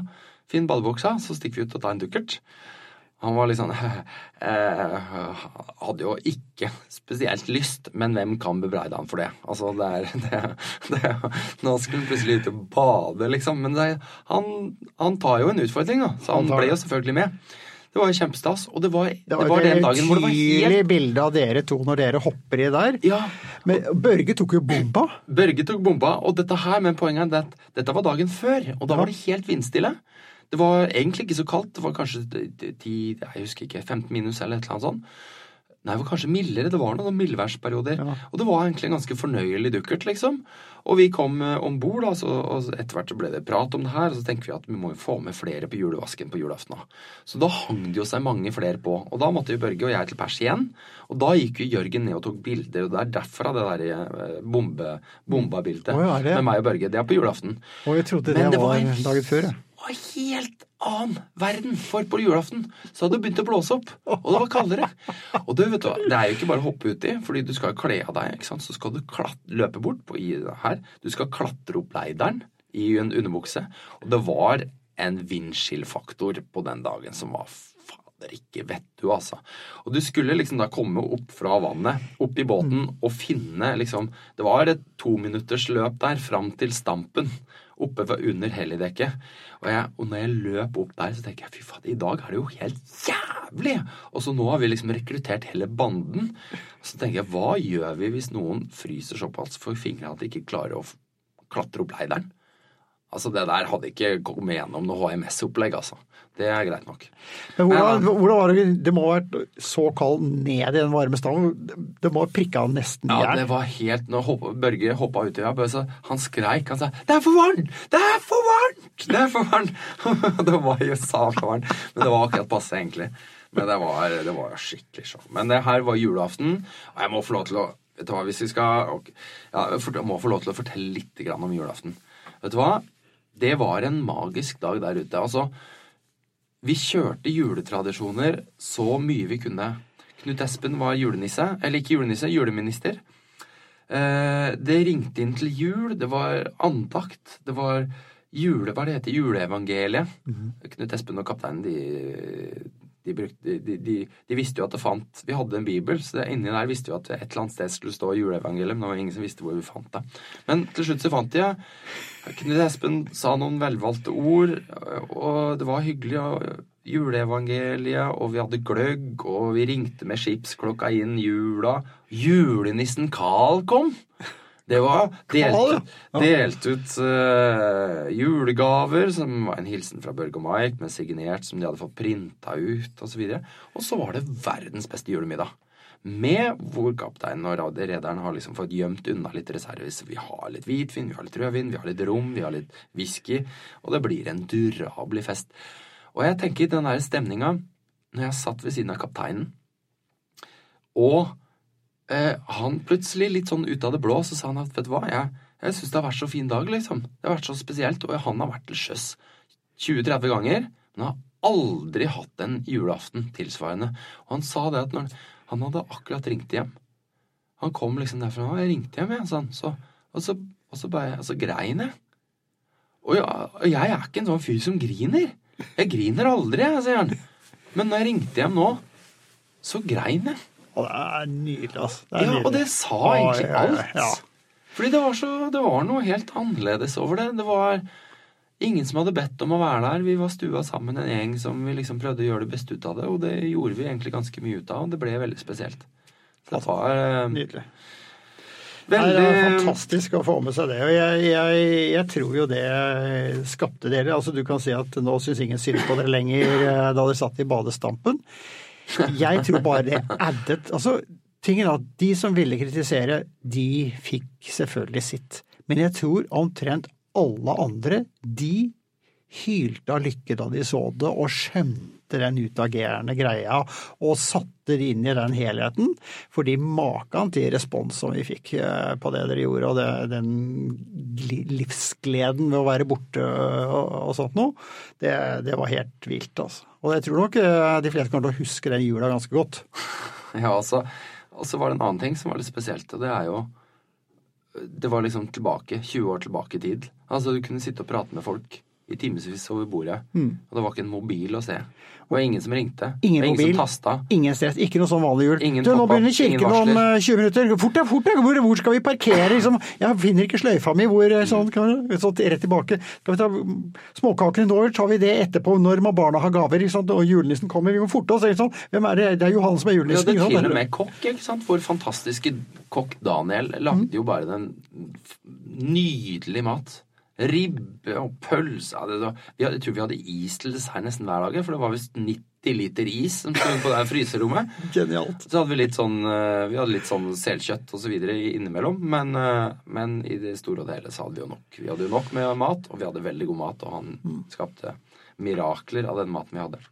finn badebuksa, så stikker vi ut og tar en dukkert. Han var litt sånn eh, Hadde jo ikke spesielt lyst, men hvem kan bebreide han for det? Altså, det er, det, det, Nå skulle han plutselig ut og bade, liksom. Men det, han, han tar jo en utfordring, da. Så Han han ble jo selvfølgelig med. Det var jo kjempestas. Og det var, Det var, det var den dagen hvor det var tydelig helt bilde av dere to når dere hopper i der. Ja. Men Børge tok jo bomba. Børge tok bomba, og dette her, men poenget er at dette var dagen før, og da var det helt vindstille. Det var egentlig ikke så kaldt, det var kanskje 10, jeg husker ikke, 15 minus eller et eller annet sånt. Nei, det var kanskje mildere, det var noen mildværsperioder. Ja. Og det var egentlig en ganske fornøyelig dukkert, liksom. Og vi kom eh, om bord, og etter hvert så ble det prat om det her, og så tenker vi at vi må jo få med flere på julevasken på julaften. Så da hang det jo seg mange flere på, og da måtte jo Børge og jeg til pers igjen. Og da gikk jo Jørgen ned og tok bilder, og det er derfra det der eh, bombe, bomba-bildet oh, ja, med meg og Børge. Det er på julaften. Og jeg trodde Men det, det var var en- dagen før. jeg. Det var helt annen verden, for på julaften så hadde det begynt å blåse opp, og det var kaldere. Og du, vet du det er jo ikke bare å hoppe uti, fordi du skal kle av deg, ikke sant. Så skal du løpe bort på i her. Du skal klatre opp leideren i en underbukse. Og det var en vindskillfaktor på den dagen som var fader ikke vet du, altså. Og du skulle liksom da komme opp fra vannet, opp i båten, og finne liksom Det var et tominutters løp der fram til Stampen, oppe under helligdekket. Og, jeg, og når jeg løp opp der, så tenker jeg fy faen, i dag er det jo helt jævlig! Og så nå har vi liksom rekruttert hele banden. Og så tenker jeg, hva gjør vi hvis noen fryser såpass for fingrene at de ikke klarer å klatre opp leideren? Altså, det der hadde ikke kommet gjennom noe HMS-opplegg, altså. Det er greit nok. Men hvordan, nei. hvordan var det Det må ha vært så kaldt ned i den varme stallen. Det må ha prikka nesten i Ja, det var helt Når hoppa, Børge hoppa uti, ja, han skreik. Han sa 'Det er for varmt! Det er for varmt!' Det er for varmt! det var jo sa for varmt. Men det var akkurat passe, egentlig. Men det var, det var skikkelig show. Men det her var julaften, og jeg må få lov til å Vet du hva, hvis vi skal ja, Jeg må få lov til å fortelle litt grann om julaften. Vet du hva? Det var en magisk dag der ute. Altså, vi kjørte juletradisjoner så mye vi kunne. Knut Espen var julenisse. Eller ikke julenisse, juleminister. Eh, det ringte inn til jul. Det var andakt. Det var jule... Hva det heter? Juleevangeliet. Knut Espen og kapteinen, de, de, brukte, de, de, de visste jo at det fant Vi hadde en bibel, så det, inni der visste vi at et eller annet sted skulle stå juleevangeliet, men det var ingen som visste hvor vi fant det. Men til slutt så fant de det. Knut Espen sa noen velvalgte ord, og det var hyggelig. og Juleevangeliet, og vi hadde gløgg, og vi ringte med skipsklokka inn jula. Julenissen Carl kom! Det var delt, delt ut uh, julegaver, som var en hilsen fra Børge og Mike, med signert som de hadde fått printa ut, osv. Og så var det verdens beste julemiddag. Med hvor kapteinen og rederen har liksom fått gjemt unna litt reserves. Vi har litt hvitvin, vi har litt rødvin, vi har litt rom, vi har litt whisky. Og det blir en durabelig fest. Og jeg tenker den der stemninga når jeg satt ved siden av kapteinen, og eh, han plutselig, litt sånn ut av det blå, så sa han at vet du hva, jeg, jeg syns det har vært så fin dag, liksom. Det har vært så spesielt. Og han har vært til sjøs 20-30 ganger, men har aldri hatt en julaften tilsvarende. Og han sa det at når han hadde akkurat ringt hjem Han kom liksom derfra og jeg ringte hjem, jeg, sa han. Så, og, så, og så bare Og så grein jeg. Og, jeg, jeg er ikke en sånn fyr som griner. Jeg griner aldri, sier han. Men når jeg ringte hjem nå, så grein jeg. Og det er nydelig, altså. Ja, og det sa egentlig Ja, ja, ja, alt. ja. Fordi det var, så, det var noe helt annerledes over det. Det var ingen som hadde bedt om å være der. Vi var stua sammen en gjeng som vi liksom prøvde å gjøre det beste ut av det, og det gjorde vi egentlig ganske mye ut av, og det ble veldig spesielt. Så det var, eh, Nydelig. Veldig Det er fantastisk å få med seg det. og jeg, jeg, jeg tror jo det skapte dere. Altså Du kan si at nå syns ingen synd på dere lenger eh, da dere satt i badestampen. Jeg tror bare det addet altså, tingen er at De som ville kritisere, de fikk selvfølgelig sitt. Men jeg tror omtrent alle andre, de hylte av lykke da de så det, og skjønte den utagerende greia, og satte det inn i den helheten. Fordi maken til respons som vi fikk eh, på det dere gjorde, og det, den livsgleden ved å være borte og, og sånt noe, det, det var helt vilt, altså. Og jeg tror nok eh, de fleste kommer til å huske den jula ganske godt. Ja, altså. Og så var det en annen ting som var litt spesielt, og det er jo Det var liksom tilbake, 20 år tilbake i tid. Altså, du kunne sitte og prate med folk i timevis over bordet, og det var ikke en mobil å se. Og ingen som ringte. Mm. Ingen ingen mobil. som tasta. Ingen stress, ikke noe sånn vanlig jul. Ingen du, nå begynner kirken om eh, 20 minutter. Fort deg, fort deg! Hvor, hvor, skal vi parkere? Liksom? Jeg finner ikke sløyfa mi. Hvor, sånn, kan vi, sånn, rett tilbake. Skal vi ta småkakene nå, tar vi det etterpå når barna har gaver? liksom. Og julenissen kommer. Vi må forte oss. Liksom. Hvem er det? Det er Johan som er julenissen. Ja, julenissen. er til og med kokk, ikke sant? Vår fantastiske kokk Daniel lagde jo bare den nydelige nydelig mat. Ribbe og pølse Jeg tror vi hadde is til dessert nesten hver dag, for det var visst 90 liter is som sto på det fryserommet. Genialt. Så hadde vi litt sånn, eh, vi hadde litt sånn selkjøtt og så videre innimellom, men, eh, men i det store og hele så hadde vi jo nok. Vi hadde jo nok med mat, og vi hadde veldig god mat, og han skapte mirakler av den maten vi hadde.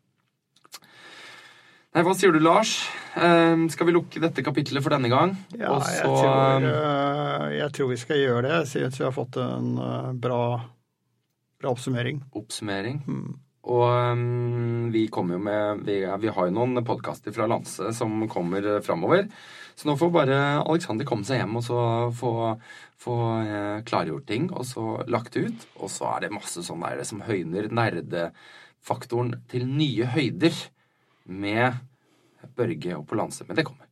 Nei, hva sier du, Lars? Uh, skal vi lukke dette kapitlet for denne gang? Ja, og jeg, tror, uh, jeg tror vi skal gjøre det. Jeg syns vi har fått en uh, bra, bra oppsummering. oppsummering. Og um, vi kommer jo med Vi, vi har jo noen podkaster fra Lanse som kommer framover. Så nå får bare Alexander komme seg hjem og så få, få eh, klargjort ting, og så lagt det ut. Og så er det masse sånn der som høyner nerdefaktoren til nye høyder med Børge og på Lanse. Men det kommer.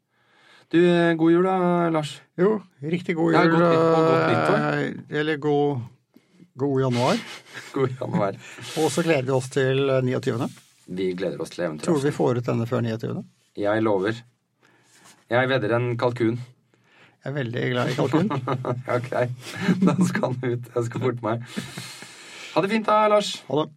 Du, eh, god jul da, Lars. Jo, riktig god Ja, jul. godt og godt nyttår. eh, Eller god, god januar. God januar. Og så gleder vi oss til 29. Vi gleder oss til Tror du vi får ut denne før 29. Jeg lover. Jeg vedder en kalkun. Jeg er veldig glad i kalkun. Ja, ok. Da skal han ut. Jeg skal forte meg. Ha det fint da, Lars. Ha det.